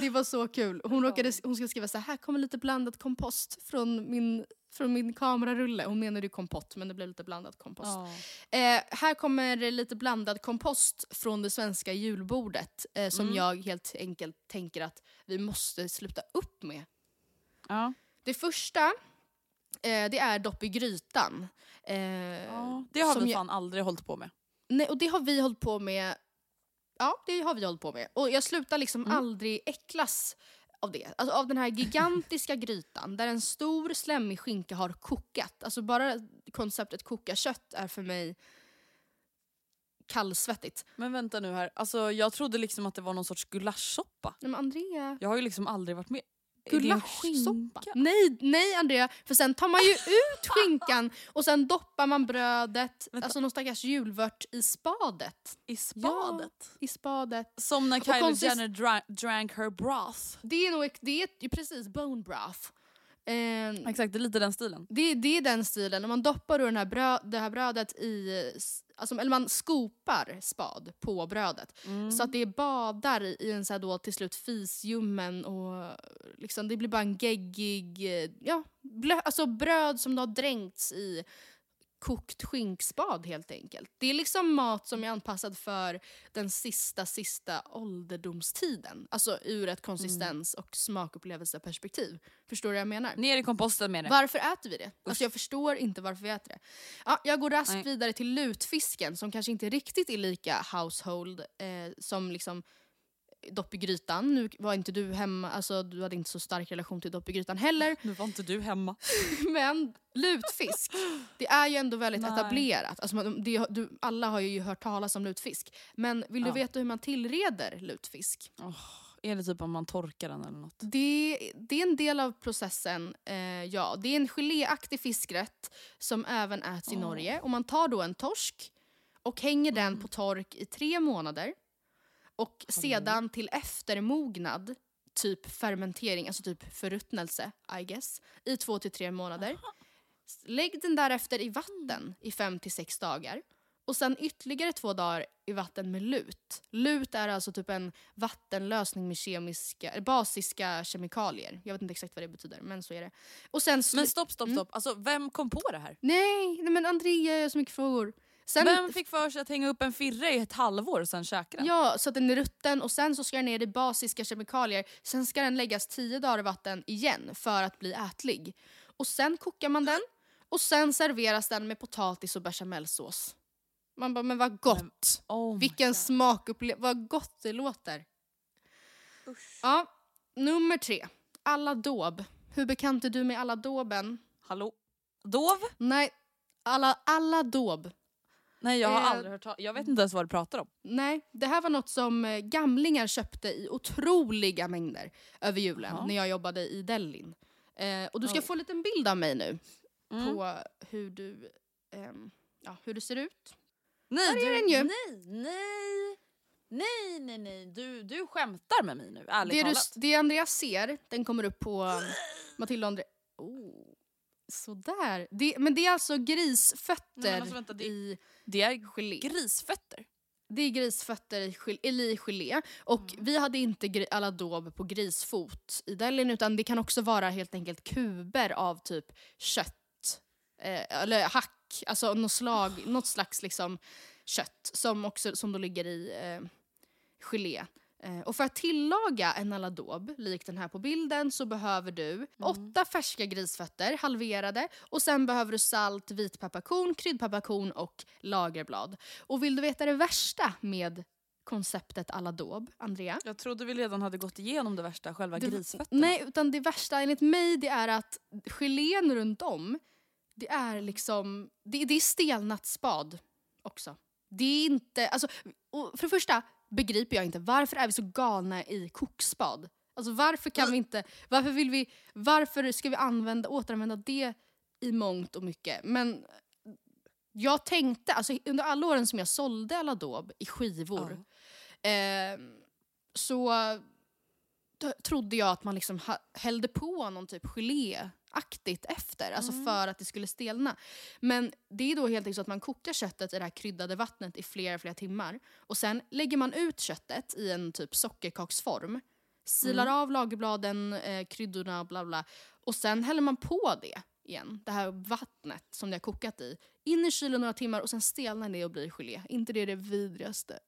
Det var så kul. Hon, råkade, hon skulle skriva så här, här kommer lite blandad kompost från min, från min kamerarulle. Hon menade ju kompott men det blev lite blandad kompost. Eh, här kommer lite blandad kompost från det svenska julbordet eh, som Mm. jag helt enkelt tänker att vi måste sluta upp med. Ja. Det första eh, det är dopp i grytan. Eh, Ja, det har vi jag- fan aldrig hållit på med. Nej, och det har vi hållit på med. Ja, det har vi hållit på med. Och jag slutar liksom Mm. aldrig äcklas av det. Alltså av den här gigantiska grytan där en stor slemmig skinka har kokat. Alltså bara konceptet koka kött är för mig kallsvettigt. Men vänta nu här, alltså, jag trodde liksom att det var någon sorts gulaschsoppa. Nej men Andrea, Jag har ju liksom aldrig varit med. Gulaschsoppa? Nej, nej Andrea, för sen tar man ju ut skinkan och sen doppar man brödet, Vänta. alltså någon stackars julvört i spadet. I spadet? I spadet. Som när Och Kylie konsist- Jenner dra- drank her broth. Det är nog det är ju precis bone broth. Eh, Exakt, det är lite den stilen. det, det är den stilen. När man doppar då den här bröd, det här brödet i... Alltså, eller man skopar spad på brödet. Så att det badar i, i en så här då till slut fisljummen och liksom, det blir bara en geggig... eh, Ja, blö, alltså bröd som då har dränkts i kokt skinkspad helt enkelt. Det är liksom mat som är anpassad för den sista, sista ålderdomstiden. Alltså ur ett konsistens och smakupplevelseperspektiv. Förstår du vad jag menar? Ner i komposten med det. Varför äter vi det? Alltså jag förstår inte varför vi äter det. Ja, jag går raskt Nej. vidare till lutfisken som kanske inte riktigt är lika household eh, som liksom dopp i grytan. Nu var inte du hemma, alltså du hade inte så stark relation till dopp i grytan heller. Nu var inte du hemma. Men lutfisk, det är ju ändå väldigt Nej. etablerat. Alltså det, du, alla har ju hört talas om lutfisk. Men vill du Ja. veta hur man tillreder lutfisk? Är det typ om man torkar den eller något? Det, det är en del av processen, eh, ja. Det är en geléaktig fiskrätt som även äts i Norge. Och man tar då en torsk och hänger den på tork i tre månader. Och sedan till eftermognad, typ fermentering, alltså typ förruttnelse, I guess, i två till tre månader. Lägg den därefter i vatten i fem till sex dagar. Och sen ytterligare två dagar i vatten med lut. Lut är alltså typ en vattenlösning med kemiska, basiska kemikalier. Jag vet inte exakt vad det betyder, men så är det. Och sen Men stopp, stopp, stopp. Alltså, vem kom på det här? Nej, nej men Andrea, jag har så mycket frågor. Sen, Vem fick för sig att hänga upp en firre i ett halvår och sen käka den? Ja, så att den är rutten och sen så ska den ner i basiska kemikalier. Sen ska den läggas tio dagar i vatten igen för att bli ätlig. Och sen kokar man den och sen serveras den med potatis och bechamelsås. Man bara, men vad gott! Oh my Vilken smakupplevelse, vad gott det låter. Ja, nummer tre. Alla dåb. Hur bekant är du med alla dåben? Hallå? Dov? Nej, alla, alla dåb. Nej jag har Eh, aldrig hört talas Jag vet inte ens vad du pratar om. Nej, det här var något som eh, gamlingar köpte i otroliga mängder över julen Jaha. när jag jobbade i Delhin. Eh, och du ska Oj. få en liten bild av mig nu Mm. på hur du, ehm, ja, hur du ser ut. Nej, Där är du, den ju. nej, nej, nej, nej, nej. Du, du skämtar med mig nu, ärligt Det, du, talat. det Andreas ser, den kommer upp på um, Matilda och Andre... Oh. Sådär. Det, men det är alltså grisfötter Nej, men alltså, vänta, det- i Det är gelé. grisfötter. Det är grisfötter i, gel- i gelé. Och Mm. vi hade inte daub på grisfot i Delhin utan det kan också vara helt enkelt kuber av typ kött. Eh, eller hack, alltså något, slag, något slags liksom kött som, också, som då ligger i eh, gelé. Eh, och för att tillaga en aladåb, likt den här på bilden, så behöver du åtta färska grisfötter, halverade, och sen behöver du salt, vitpepparkorn, kryddpepparkorn och lagerblad. Och vill du veta det värsta med konceptet aladåb, Andrea? Jag trodde vi redan hade gått igenom det värsta, själva Det- grisfötterna. Nej, utan det värsta enligt mig det är att gelén runt om, det är liksom, det, det är stelnat spad också. Det är inte, alltså, för det första begriper jag inte varför är vi så galna i kokspad? Alltså varför kan vi inte, varför vill vi, varför ska vi använda, återanvända det i mångt och mycket? Men jag tänkte, alltså under alla åren som jag sålde Aladåb i skivor, eh, så trodde jag att man liksom hällde på någon typ geléaktigt efter, alltså för att det skulle stelna. Men det är då helt enkelt så att man kokar köttet i det här kryddade vattnet i flera, flera timmar. Och sen lägger man ut köttet i en typ sockerkaksform, silar av lagerbladen, eh, kryddorna och bla bla. Och sen häller man på det igen, det här vattnet som det har kokat i, in i kylen några timmar och sen stelnar det och blir gelé. inte det det vidrigaste?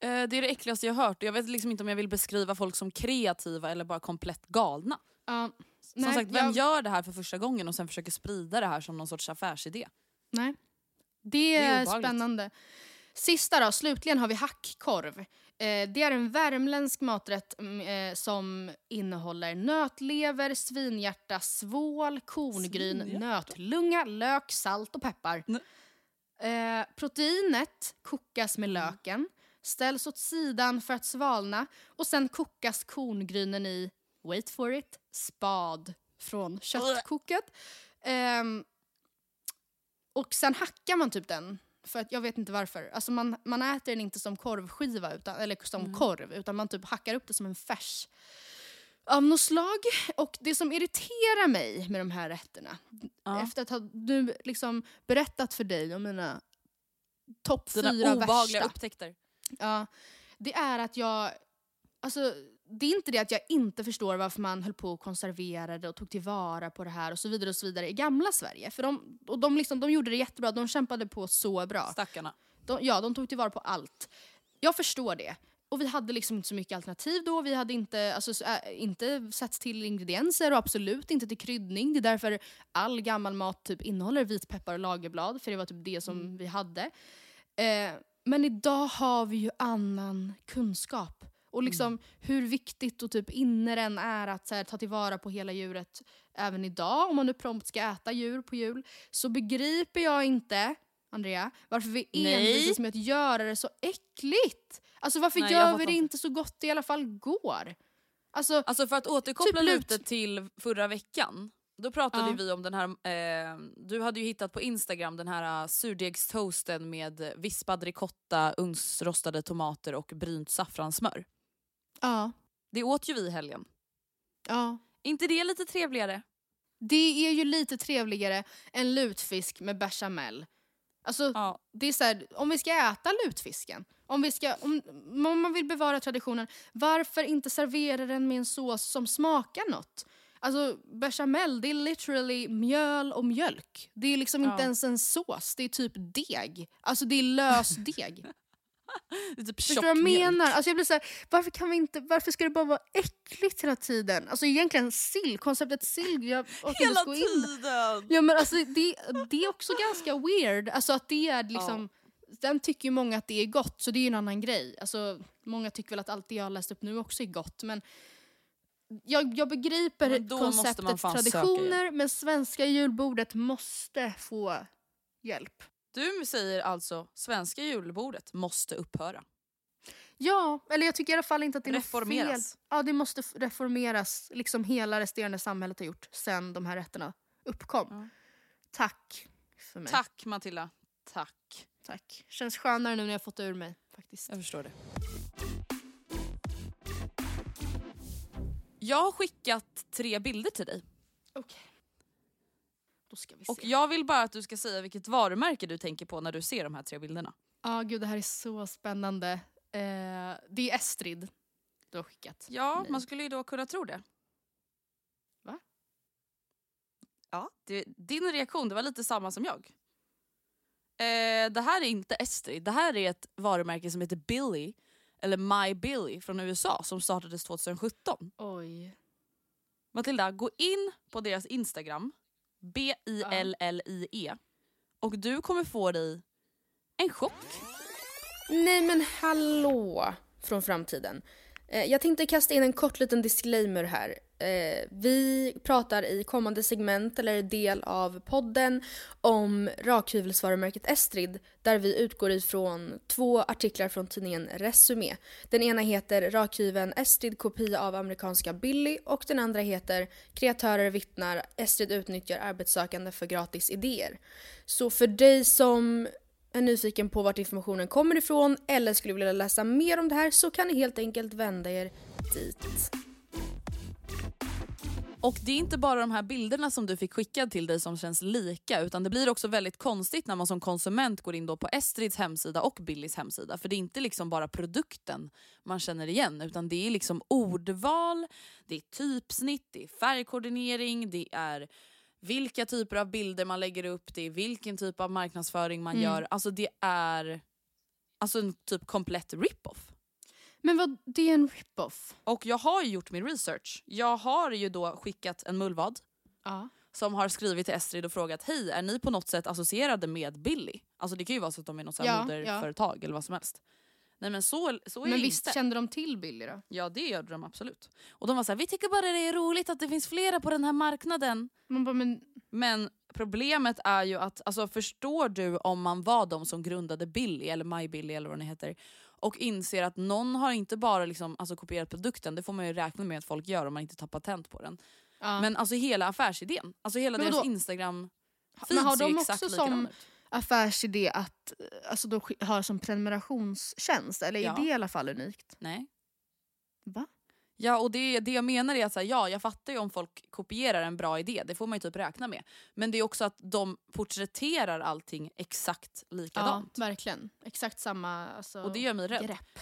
Eh, det är det äckligaste jag hört. Jag vet liksom inte om jag vill beskriva folk som kreativa eller bara komplett galna. Ja, Som nej, sagt, vem jag- gör det här för första gången och sen försöker sprida det här som någon sorts affärsidé? Nej. Det är, är obehagligt. spännande. Sista då, slutligen har vi hackkorv. Eh, det är en värmländsk maträtt mm, eh, som innehåller nötlever, svinhjärta, svål, korngryn, Svinhjärta? nötlunga, lök, salt och peppar. Eh, proteinet kokas med löken, ställs åt sidan för att svalna och sen kokas korngrynen i, wait for it, spad från köttkoket. Ehm, och sen hackar man typ den. För att jag vet inte varför. Alltså man, man äter den inte som korvskiva, utan, eller som korv, utan man typ hackar upp det som en färs. Av något slag. Och det som irriterar mig med de här rätterna, Ja. efter att ha nu liksom berättat för dig om mina topp Dina fyra obehagliga värsta. upptäckter. Ja, det är att jag alltså, det är inte det att jag inte förstår varför man höll på och konserverade och tog tillvara på det här och så vidare och så vidare i gamla Sverige. För de, och de, liksom, de gjorde det jättebra, de kämpade på så bra. Stackarna. De, ja, de tog tillvara på allt. Jag förstår det. Och vi hade liksom inte så mycket alternativ då. Vi hade inte, alltså, äh, inte sett till ingredienser och absolut inte till kryddning. Det är därför all gammal mat typ innehåller vitpeppar och lagerblad. För det var typ det som mm. vi hade. Eh, men idag har vi ju annan kunskap. Och liksom mm. hur viktigt och typ inne den är att här, ta tillvara på hela djuret även idag. Om man nu prompt ska äta djur på jul. Så begriper jag inte, Andrea, varför vi envisas med att göra det så äckligt. Alltså varför Nej, gör vi det inte så gott det i alla fall går? Alltså, alltså för att återkoppla typ lite till förra veckan. Då pratade ja. vi om den här, eh, du hade ju hittat på Instagram den här uh, surdegstoasten med vispad ricotta, ugnsrostade tomater och brynt saffranssmör. Ja. Det åt ju vi i helgen. Ja. inte det lite trevligare? Det är ju lite trevligare än lutfisk med bechamel. Alltså, ja. det är så här, om vi ska äta lutfisken, om, vi ska, om, om man vill bevara traditionen, varför inte servera den med en sås som smakar något? Alltså bechamel, det är literally mjöl och mjölk. Det är liksom ja. inte ens en sås, det är typ deg. Alltså det är lös deg. det är typ Förstår du vad jag menar? Alltså jag blir så här, varför, kan vi inte, varför ska det bara vara äckligt hela tiden? Alltså egentligen sill, konceptet sill. Jag hela gå tiden! Ja, men alltså, det, det är också ganska weird. Alltså att det är liksom... Ja. Den tycker ju många att det är gott, så det är ju en annan grej. Alltså, många tycker väl att allt det jag har läst upp nu också är gott. Men jag, jag begriper konceptet traditioner, men svenska julbordet måste få hjälp. Du säger alltså svenska julbordet måste upphöra? Ja, eller jag tycker i alla fall inte att det är reformeras. fel. Ja, det måste reformeras, liksom hela resterande samhället har gjort sen de här rätterna uppkom. Ja. Tack för mig. Tack Matilda. Tack. Tack. Känns skönare nu när jag fått det ur mig. faktiskt. Jag förstår det. Jag har skickat tre bilder till dig. Okej. Okay. Då ska vi se. Och jag vill bara att du ska säga vilket varumärke du tänker på när du ser de här tre bilderna. Ja, ah, gud det här är så spännande. Eh, det är Estrid du har skickat. Ja, Nej. man skulle ju då kunna tro det. Va? Ja, det, din reaktion det var lite samma som jag. Eh, det här är inte Estrid, det här är ett varumärke som heter Billy, eller My Billy från USA som startades 2017. Oj. Matilda, gå in på deras Instagram B-I-L-L-I-E. Och du kommer få dig en chock. Nej men hallå från framtiden. Eh, jag tänkte kasta in en kort liten disclaimer här. Eh, vi pratar i kommande segment eller del av podden om rakhyvelsvarumärket Estrid där vi utgår ifrån två artiklar från tidningen Resumé. Den ena heter Rakhyveln Estrid kopia av amerikanska Billy och den andra heter Kreatörer vittnar Estrid utnyttjar arbetssökande för gratis idéer. Så för dig som är nyfiken på vart informationen kommer ifrån eller skulle vilja läsa mer om det här så kan ni helt enkelt vända er dit. Och det är inte bara de här bilderna som du fick skickad till dig som känns lika utan det blir också väldigt konstigt när man som konsument går in då på Estrids hemsida och Billys hemsida. För det är inte liksom bara produkten man känner igen utan det är liksom ordval, det är typsnitt, det är färgkoordinering, det är vilka typer av bilder man lägger upp, det är vilken typ av marknadsföring man mm. gör. Alltså det är alltså en typ komplett rip-off. Men vad, det är en rip-off? Och jag har ju gjort min research. Jag har ju då skickat en mullvad ja. som har skrivit till Estrid och frågat hej, är ni på något sätt associerade med Billy? Alltså det kan ju vara så att de är något ja, moderföretag ja. eller vad som helst. Nej men så, så är Men det visst inte. kände de till Billy då? Ja det gjorde de absolut. Och de var så här, vi tycker bara det är roligt att det finns flera på den här marknaden. Man bara, men... men problemet är ju att, alltså, förstår du om man var de som grundade Billy, eller My Billy eller vad den heter, och inser att någon har inte bara liksom, alltså, kopierat produkten, det får man ju räkna med att folk gör om man inte tar patent på den. Ja. Men alltså hela affärsidén, alltså hela deras instagram men har de också som affärsidé att alltså, de har som prenumerationstjänst? Eller är ja. det i alla fall unikt? Nej. Va? Ja och det, det jag menar är att så här, ja jag fattar ju om folk kopierar en bra idé, det får man ju typ räkna med. Men det är också att de porträtterar allting exakt likadant. Ja verkligen, exakt samma alltså, Och det gör mig rädd. Grepp.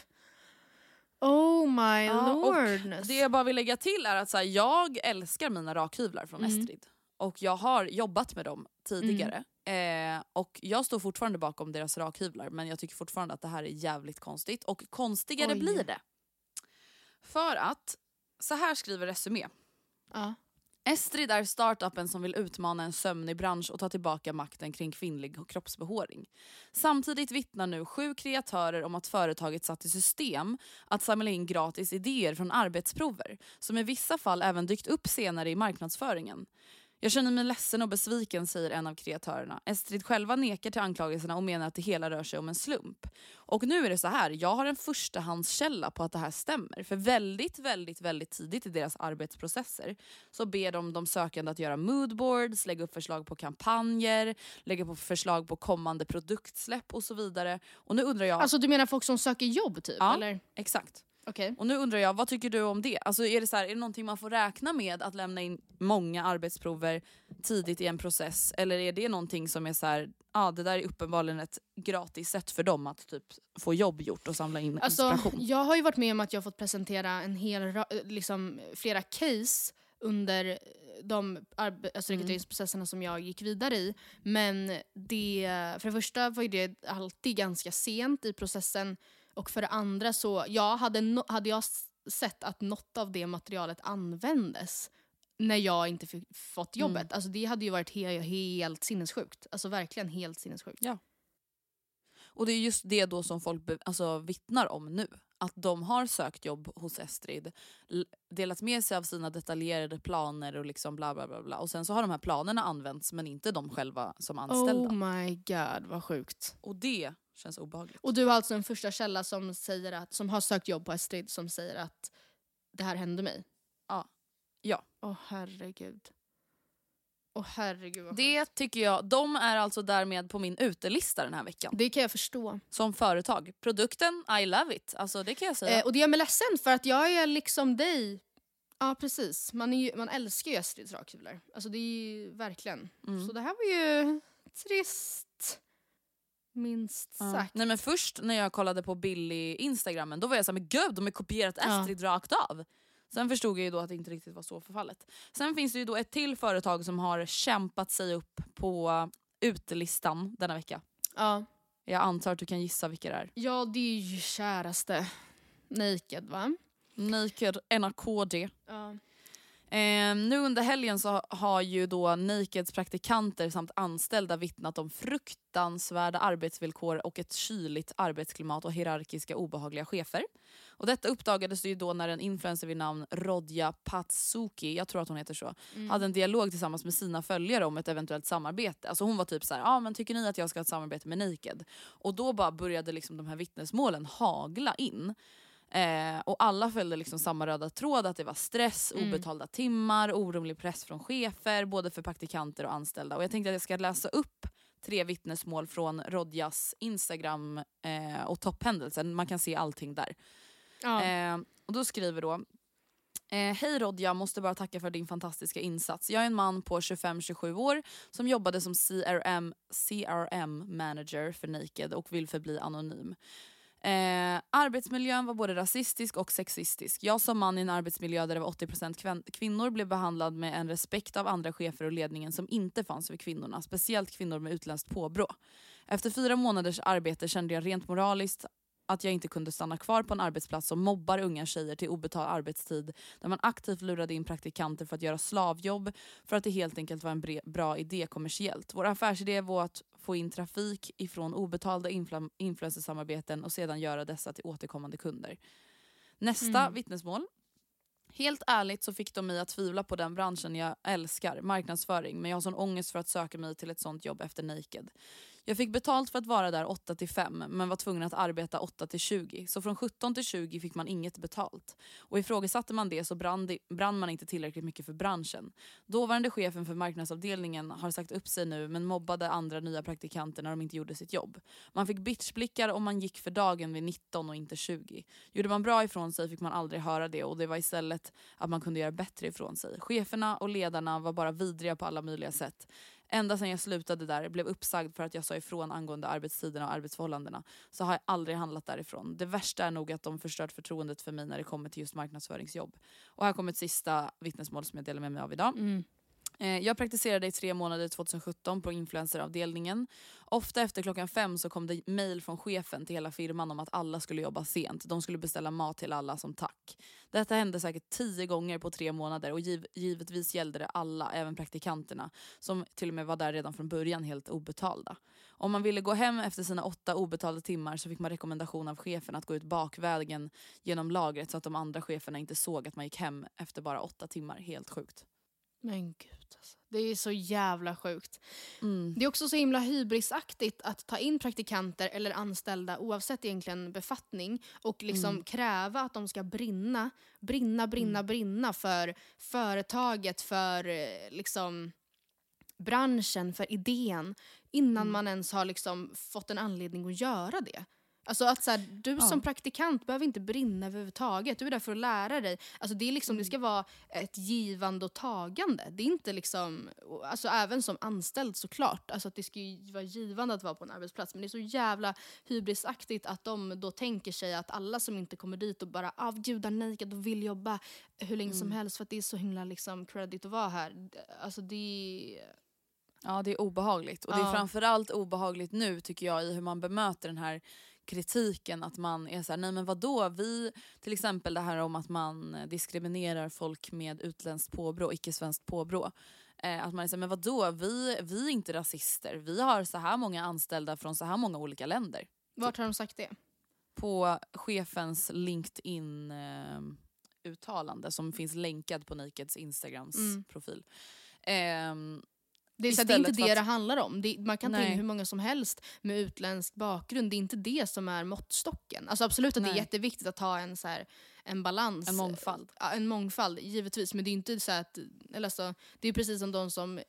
Oh my Ja, lord. Det jag bara vill lägga till är att så här, jag älskar mina rakhyvlar från Mm. Estrid. Och jag har jobbat med dem tidigare. Eh, och jag står fortfarande bakom deras rakhyvlar men jag tycker fortfarande att det här är jävligt konstigt. Och konstigare Oj. blir det. För att, så här skriver Resumé. Ja. Estrid är startupen som vill utmana en sömnig bransch och ta tillbaka makten kring kvinnlig kroppsbehåring. Samtidigt vittnar nu sju kreatörer om att företaget satt i system att samla in gratis idéer från arbetsprover som i vissa fall även dykt upp senare i marknadsföringen. Jag känner mig ledsen och besviken, säger en av kreatörerna. Estrid själva nekar till anklagelserna och menar att det hela rör sig om en slump. Och nu är det så här, jag har en förstahandskälla på att det här stämmer. För väldigt, väldigt, väldigt tidigt i deras arbetsprocesser så ber de de sökande att göra moodboards, lägga upp förslag på kampanjer, lägga upp förslag på kommande produktsläpp och så vidare. Och nu undrar jag... Alltså du menar folk som söker jobb typ? Ja. Eller? exakt. Okej. Och nu undrar jag, vad tycker du om det? Alltså är det så här, är det någonting man får räkna med att lämna in många arbetsprover tidigt i en process? Eller är det någonting som är så här, ja det där är uppenbarligen ett gratis sätt för dem att typ få jobb gjort och samla in Alltså, inspiration? jag har ju varit med om att jag fått presentera en hel liksom, flera case under de alltså Mm. rekryteringsprocesserna som jag gick vidare i. Men det, för det första var ju det alltid ganska sent i processen och för det andra så ja, hade, no- hade jag sett att något av det materialet användes när jag inte fick, fått Mm. jobbet. Alltså det hade ju varit he- helt sinnessjukt. Alltså verkligen helt sinnessjukt. Och det är just det då som folk alltså, vittnar om nu. Att de har sökt jobb hos Estrid, delat med sig av sina detaljerade planer och liksom bla bla bla. bla. Och sen så har de här planerna använts men inte de själva som anställda. Oh my god vad sjukt. Och det känns obehagligt. Och du har alltså en första källa som, säger att, som har sökt jobb på Estrid som säger att det här hände mig? Ja. Ja. Åh herregud. Åh herregud vad sjukt. Det tycker jag, de är alltså därmed på min utelista den här veckan. det kan jag förstå. Som företag. Produkten, I love it. Alltså det kan jag säga. Eh, och det gör mig ledsen för att jag är liksom dig. Ja precis, man, är ju, man älskar ju Estrids rakhyvlar. Alltså det är ju verkligen. Mm. Så det här var ju trist. Minst Ja. sagt. Nej men först när jag kollade på Billy instagrammen då var jag såhär, men gud de har kopierat Ja. Estrid rakt av. Sen förstod jag ju då att det inte riktigt var så förfallet. Sen finns det ju då ett till företag som har kämpat sig upp på utelistan denna vecka. Ja. Jag antar att du kan gissa vilka det är. ja, det är ju käraste. Naked va? Naked NRKD. Ja. Eh, nu under helgen så har ju då Nakeds praktikanter samt anställda vittnat om fruktansvärda arbetsvillkor och ett kyligt arbetsklimat och hierarkiska obehagliga chefer. Och detta uppdagades ju då när en influencer vid namn Rodja Patsuki, jag tror att hon heter så, hade en dialog tillsammans med sina följare om ett eventuellt samarbete. Alltså hon var typ så här, ah, men tycker ni att jag ska ha ett samarbete med Naked? Och då bara började liksom de här vittnesmålen hagla in. Eh, och alla följde liksom samma röda tråd, att det var stress, Mm. obetalda timmar, orolig press från chefer, både för praktikanter och anställda. Och jag tänkte att jag ska läsa upp tre vittnesmål från Rodjas Instagram eh, och topphändelsen. Man kan se allting där. Ja. Eh, och då skriver då Eh, Hej Rodja, måste bara tacka för din fantastiska insats. Jag är en man på 25-27 år som jobbade som CRM, CRM manager för Naked och vill förbli anonym. Eh, arbetsmiljön var både rasistisk och sexistisk. Jag som man i en arbetsmiljö där det var 80% kvinnor blev behandlad med en respekt av andra chefer och ledningen som inte fanns för kvinnorna, speciellt kvinnor med utländskt påbrå. Efter fyra månaders arbete kände jag rent moraliskt att jag inte kunde stanna kvar på en arbetsplats som mobbar unga tjejer till obetald arbetstid där man aktivt lurade in praktikanter för att göra slavjobb för att det helt enkelt var en bre- bra idé kommersiellt. Vår affärsidé var att få in trafik ifrån obetalda infla- influencersamarbeten och sedan göra dessa till återkommande kunder. Nästa Mm. vittnesmål. Helt ärligt så fick de mig att tvivla på den branschen jag älskar, marknadsföring, men jag har sån ångest för att söka mig till ett sånt jobb efter Naked. Jag fick betalt för att vara där 8 till 5 men var tvungen att arbeta 8 till 20. Så från 17 till 20 fick man inget betalt. Och ifrågasatte man det så brann, det, brann man inte tillräckligt mycket för branschen. Dåvarande chefen för marknadsavdelningen har sagt upp sig nu men mobbade andra nya praktikanter när de inte gjorde sitt jobb. Man fick bitchblickar om man gick för dagen vid 19 och inte 20. Gjorde man bra ifrån sig fick man aldrig höra det och det var istället att man kunde göra bättre ifrån sig. Cheferna och ledarna var bara vidriga på alla möjliga sätt ända sedan jag slutade där, blev uppsagd för att jag sa ifrån angående arbetstiderna och arbetsförhållandena, så har jag aldrig handlat därifrån. Det värsta är nog att de förstört förtroendet för mig när det kommer till just marknadsföringsjobb. Och här kommer ett sista vittnesmål som jag delar med mig av idag. Mm. Eh, jag praktiserade i tre månader 2017 på influenceravdelningen. Ofta efter klockan fem så kom det mejl från chefen till hela firman om att alla skulle jobba sent. De skulle beställa mat till alla som tack. Detta hände säkert tio gånger på tre månader och giv givetvis gällde det alla, även praktikanterna, som till och med var där redan från början helt obetalda. Om man ville gå hem efter sina åtta obetalda timmar så fick man rekommendation av chefen att gå ut bakvägen genom lagret så att de andra cheferna inte såg att man gick hem efter bara åtta timmar. Helt sjukt. Men gud alltså. Det är så jävla sjukt. Mm. Det är också så himla hybrisaktigt att ta in praktikanter eller anställda oavsett egentligen befattning och liksom Mm. kräva att de ska brinna, brinna, brinna, Mm. brinna för företaget, för eh, liksom branschen, för idén innan Mm. man ens har liksom fått en anledning att göra det. Alltså att så här, du som praktikant behöver inte brinna överhuvudtaget. Du är där för att lära dig. Alltså det, är liksom, det ska vara ett givande och tagande. Det är inte liksom, alltså även som anställd såklart. Alltså att det ska ju vara givande att vara på en arbetsplats. Men det är så jävla hybrisaktigt att de då tänker sig att alla som inte kommer dit och bara avgudar naked och vill jobba hur länge som helst för att det är så himla liksom credit att vara här. Alltså det. Ja det är obehagligt. Och det är Ja. framförallt obehagligt nu tycker jag i hur man bemöter den här kritiken. Att man är såhär, nej men vadå? Vi, till exempel det här om att man eh, diskriminerar folk med utländskt påbrå, icke-svenskt påbrå. Eh, att man är såhär, men vadå? Vi, vi är inte rasister. Vi har så här många anställda från så här många olika länder. Vart har de sagt det? På chefens LinkedIn eh, uttalande som finns länkad på Nakeds Instagrams Mm. profil. Ehm, Det är, så det är inte det att- det handlar om. Det, man kan ta Nej. in hur många som helst med utländsk bakgrund. Det är inte det som är måttstocken. Alltså absolut att det är Nej. jätteviktigt att ha en, så här, en balans. En mångfald. Ja, en mångfald, givetvis. Men det är inte så att... Eller alltså, det är precis som de som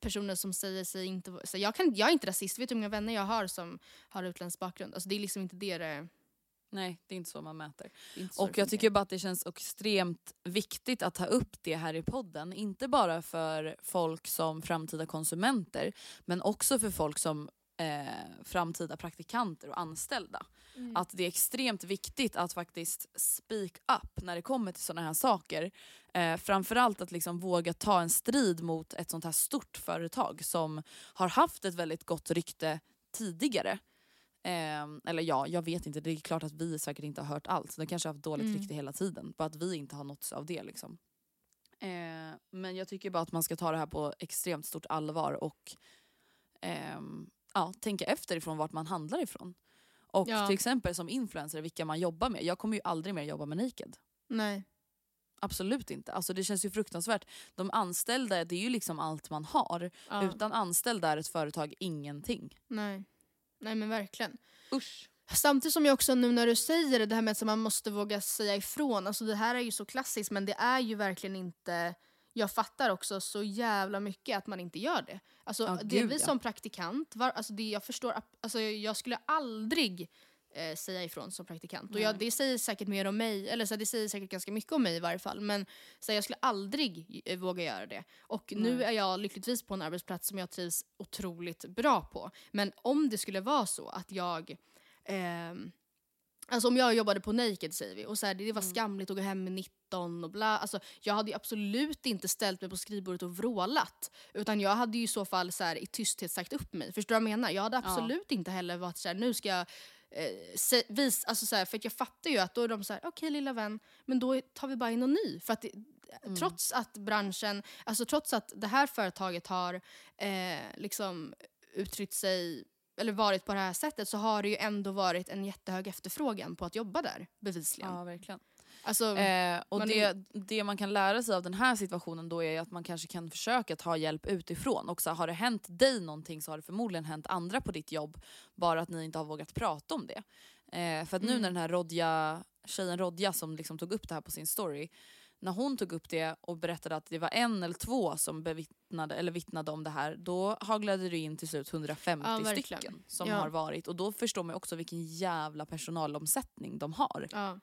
personer som säger sig inte... Så jag, kan, jag är inte rasist, vet du hur många vänner jag har som har utländsk bakgrund? Alltså, det är liksom inte det det nej, det är inte så man mäter. så Och jag tycker bara att det känns extremt viktigt att ta upp det här i podden. Inte bara för folk som framtida konsumenter men också för folk som eh, framtida praktikanter och anställda. Mm. Att det är extremt viktigt att faktiskt speak up när det kommer till sådana här saker. Eh, framförallt att liksom våga ta en strid mot ett sånt här stort företag som har haft ett väldigt gott rykte tidigare. Eh, eller ja, jag vet inte. Det är klart att vi säkert inte har hört allt. De kanske har haft dåligt Mm. rykte hela tiden. Bara att vi inte har nåtts av det. Liksom. Eh, men jag tycker bara att man ska ta det här på extremt stort allvar och ehm, ja, tänka efter ifrån vart man handlar ifrån. Och Ja. till exempel som influencer, vilka man jobbar med. Jag kommer ju aldrig mer jobba med Naked. Nej. Absolut inte. Alltså det känns ju fruktansvärt. De anställda, det är ju liksom allt man har. Ja. Utan anställda är ett företag ingenting. Nej. Nej men verkligen. Usch. Samtidigt som jag också nu när du säger det, det här med att man måste våga säga ifrån. Alltså det här är ju så klassiskt men det är ju verkligen inte... Jag fattar också så jävla mycket att man inte gör det. Alltså Ja, det är gud, vi ja. som praktikant, var, alltså det jag förstår, alltså jag skulle aldrig eh, säga ifrån som praktikant. Och jag, det säger säkert mer om mig, eller så här, det säger säkert ganska mycket om mig i varje fall. Men så här, jag skulle aldrig eh, våga göra det. Och nu Nej. är jag lyckligtvis på en arbetsplats som jag trivs otroligt bra på. Men om det skulle vara så att jag Ehm, alltså om jag jobbade på Naked säger vi och så här, det var skamligt att gå hem med 19 och bla. Alltså, jag hade ju absolut inte ställt mig på skrivbordet och vrålat. Utan jag hade ju i så fall så här, i tysthet sagt upp mig. Förstår du vad jag menar? Jag hade absolut inte heller varit så här, nu ska jag eh, vis, alltså så här, för att jag fattar ju att då är de så här, okej lilla vän, men då tar vi bara in någon ny. För att det, Trots att branschen, alltså trots att det här företaget har eh, liksom uttryckt sig eller varit på det här sättet så har det ju ändå varit en jättehög efterfrågan på att jobba där, bevisligen. Ja, verkligen. Alltså, Eh, och man det, är- det man kan lära sig av den här situationen då är att man kanske kan försöka ta hjälp utifrån. Och så har det hänt dig någonting så har det förmodligen hänt andra på ditt jobb. Bara att ni inte har vågat prata om det. Eh, för att nu Mm. när den här Rodja, tjejen Rodja som liksom tog upp det här på sin story. När hon tog upp det och berättade att det var en eller två som bevittnade, eller vittnade om det här. Då haglade det in till slut 150 Ja, stycken som Ja. har varit. Och då förstår man också vilken jävla personalomsättning de har. ja.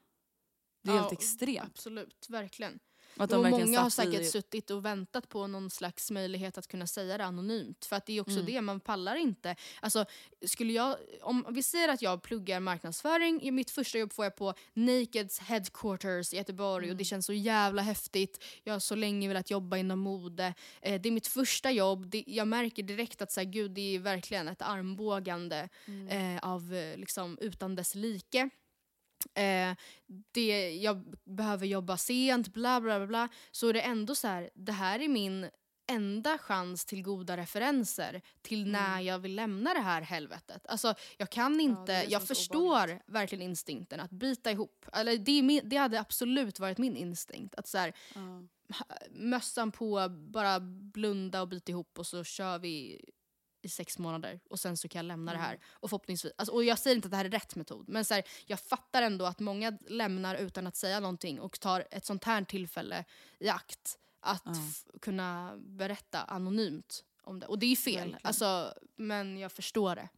Det är Ja, helt extremt. Absolut, verkligen. Att de och verkligen många har satt i- säkert suttit och väntat på någon slags möjlighet att kunna säga det anonymt. För att det är också Mm. det, man pallar inte. Alltså, skulle jag, om vi säger att jag pluggar marknadsföring, i mitt första jobb får jag på Nakeds headquarters i Göteborg Mm. och det känns så jävla häftigt. Jag har så länge velat jobba inom mode. Eh, det är mitt första jobb, det, jag märker direkt att så här, gud, det är verkligen ett armbågande Mm. eh, av eh, liksom, utan dess like. Eh, det, jag behöver jobba sent, bla bla bla, bla. Så är det ändå så här, det här är min enda chans till goda referenser till Mm. när jag vill lämna det här helvetet. Alltså, jag kan inte, är jag förstår obehagligt. verkligen instinkten att bita ihop. Eller det, min, det hade absolut varit min instinkt. Att så här, Ja. mössan på, bara blunda och bita ihop och så kör vi i sex månader och sen så kan jag lämna det här. Och förhoppningsvis, alltså, och jag säger inte att det här är rätt metod, men så här, jag fattar ändå att många lämnar utan att säga någonting och tar ett sånt här tillfälle i akt att f- kunna berätta anonymt om det. Och det är fel, Verkligen. alltså, men jag förstår det.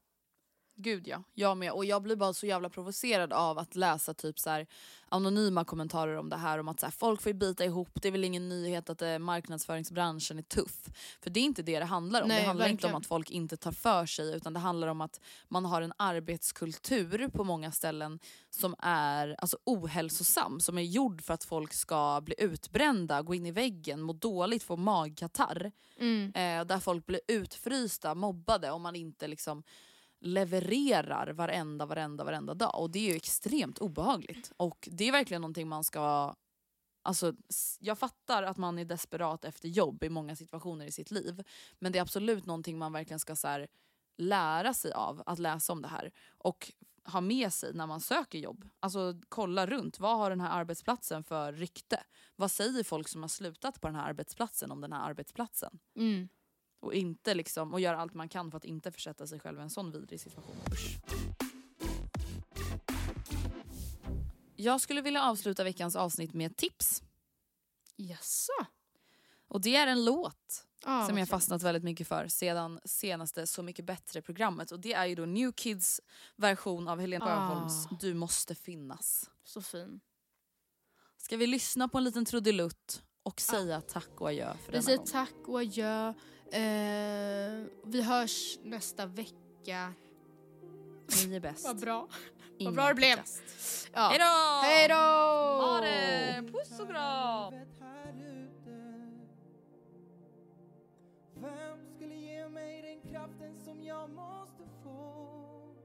Gud ja, jag med. Och jag blir bara så jävla provocerad av att läsa typ så här, anonyma kommentarer om det här. Om att så här, folk får ju bita ihop, det är väl ingen nyhet att eh, marknadsföringsbranschen är tuff. För det är inte det det handlar om. Nej, det handlar inte verkligen. om att folk inte tar för sig utan det handlar om att man har en arbetskultur på många ställen som är alltså, ohälsosam. Som är gjord för att folk ska bli utbrända, gå in i väggen, må dåligt, få magkatarr. Mm. Eh, där folk blir utfrysta, mobbade om man inte liksom levererar varenda, varenda, varenda dag. Och det är ju extremt obehagligt. Och det är verkligen någonting man ska... Alltså, jag fattar att man är desperat efter jobb i många situationer i sitt liv. Men det är absolut någonting man verkligen ska så här, lära sig av, att läsa om det här. Och ha med sig när man söker jobb. Alltså kolla runt, vad har den här arbetsplatsen för rykte? Vad säger folk som har slutat på den här arbetsplatsen om den här arbetsplatsen? Mm. Och, inte liksom, och göra allt man kan för att inte försätta sig själv i en sån vidrig situation. Usch. Jag skulle vilja avsluta veckans avsnitt med ett tips. Jaså? Och det är en låt Ah, som jag fastnat väldigt mycket för sedan senaste Så mycket bättre-programmet. Och det är ju då New Kids version av Helena Sjöholms Ah. Du måste finnas. Så fin. Ska vi lyssna på en liten trudelutt och säga tack och adjö för Vi denna säger gång? tack och adjö. Eh, vi hörs nästa vecka. Ni är bäst. Vad bra. Ingen bra det blev. Ja. Hej då! Hej då! Ha det! Puss och kram! Vem skulle ge mig den kraften som jag måste få?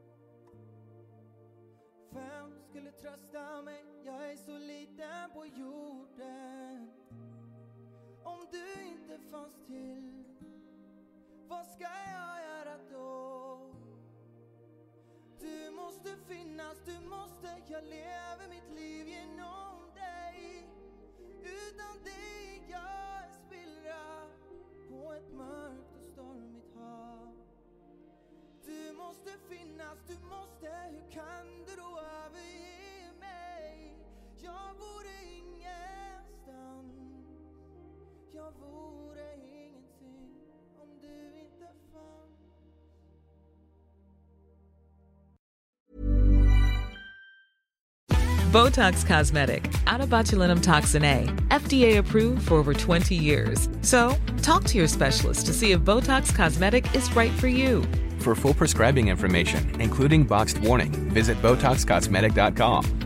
Vem skulle trösta mig? Jag är så liten på jorden. Om du inte fanns till, vad ska jag göra då? Du måste finnas, du måste, jag lever mitt liv genom dig. Utan dig är jag en spillra på ett mörkt och stormigt hav. Du måste finnas, du måste, hur kan du då överge mig? Jag vore ingen jag vore ingenting om du inte fanns. Botox Cosmetic, out of botulinum toxin A, FDA approved for over 20 years. So, talk to your specialist to see if Botox Cosmetic is right for you. For full prescribing information, including boxed warning, visit BotoxCosmetic.com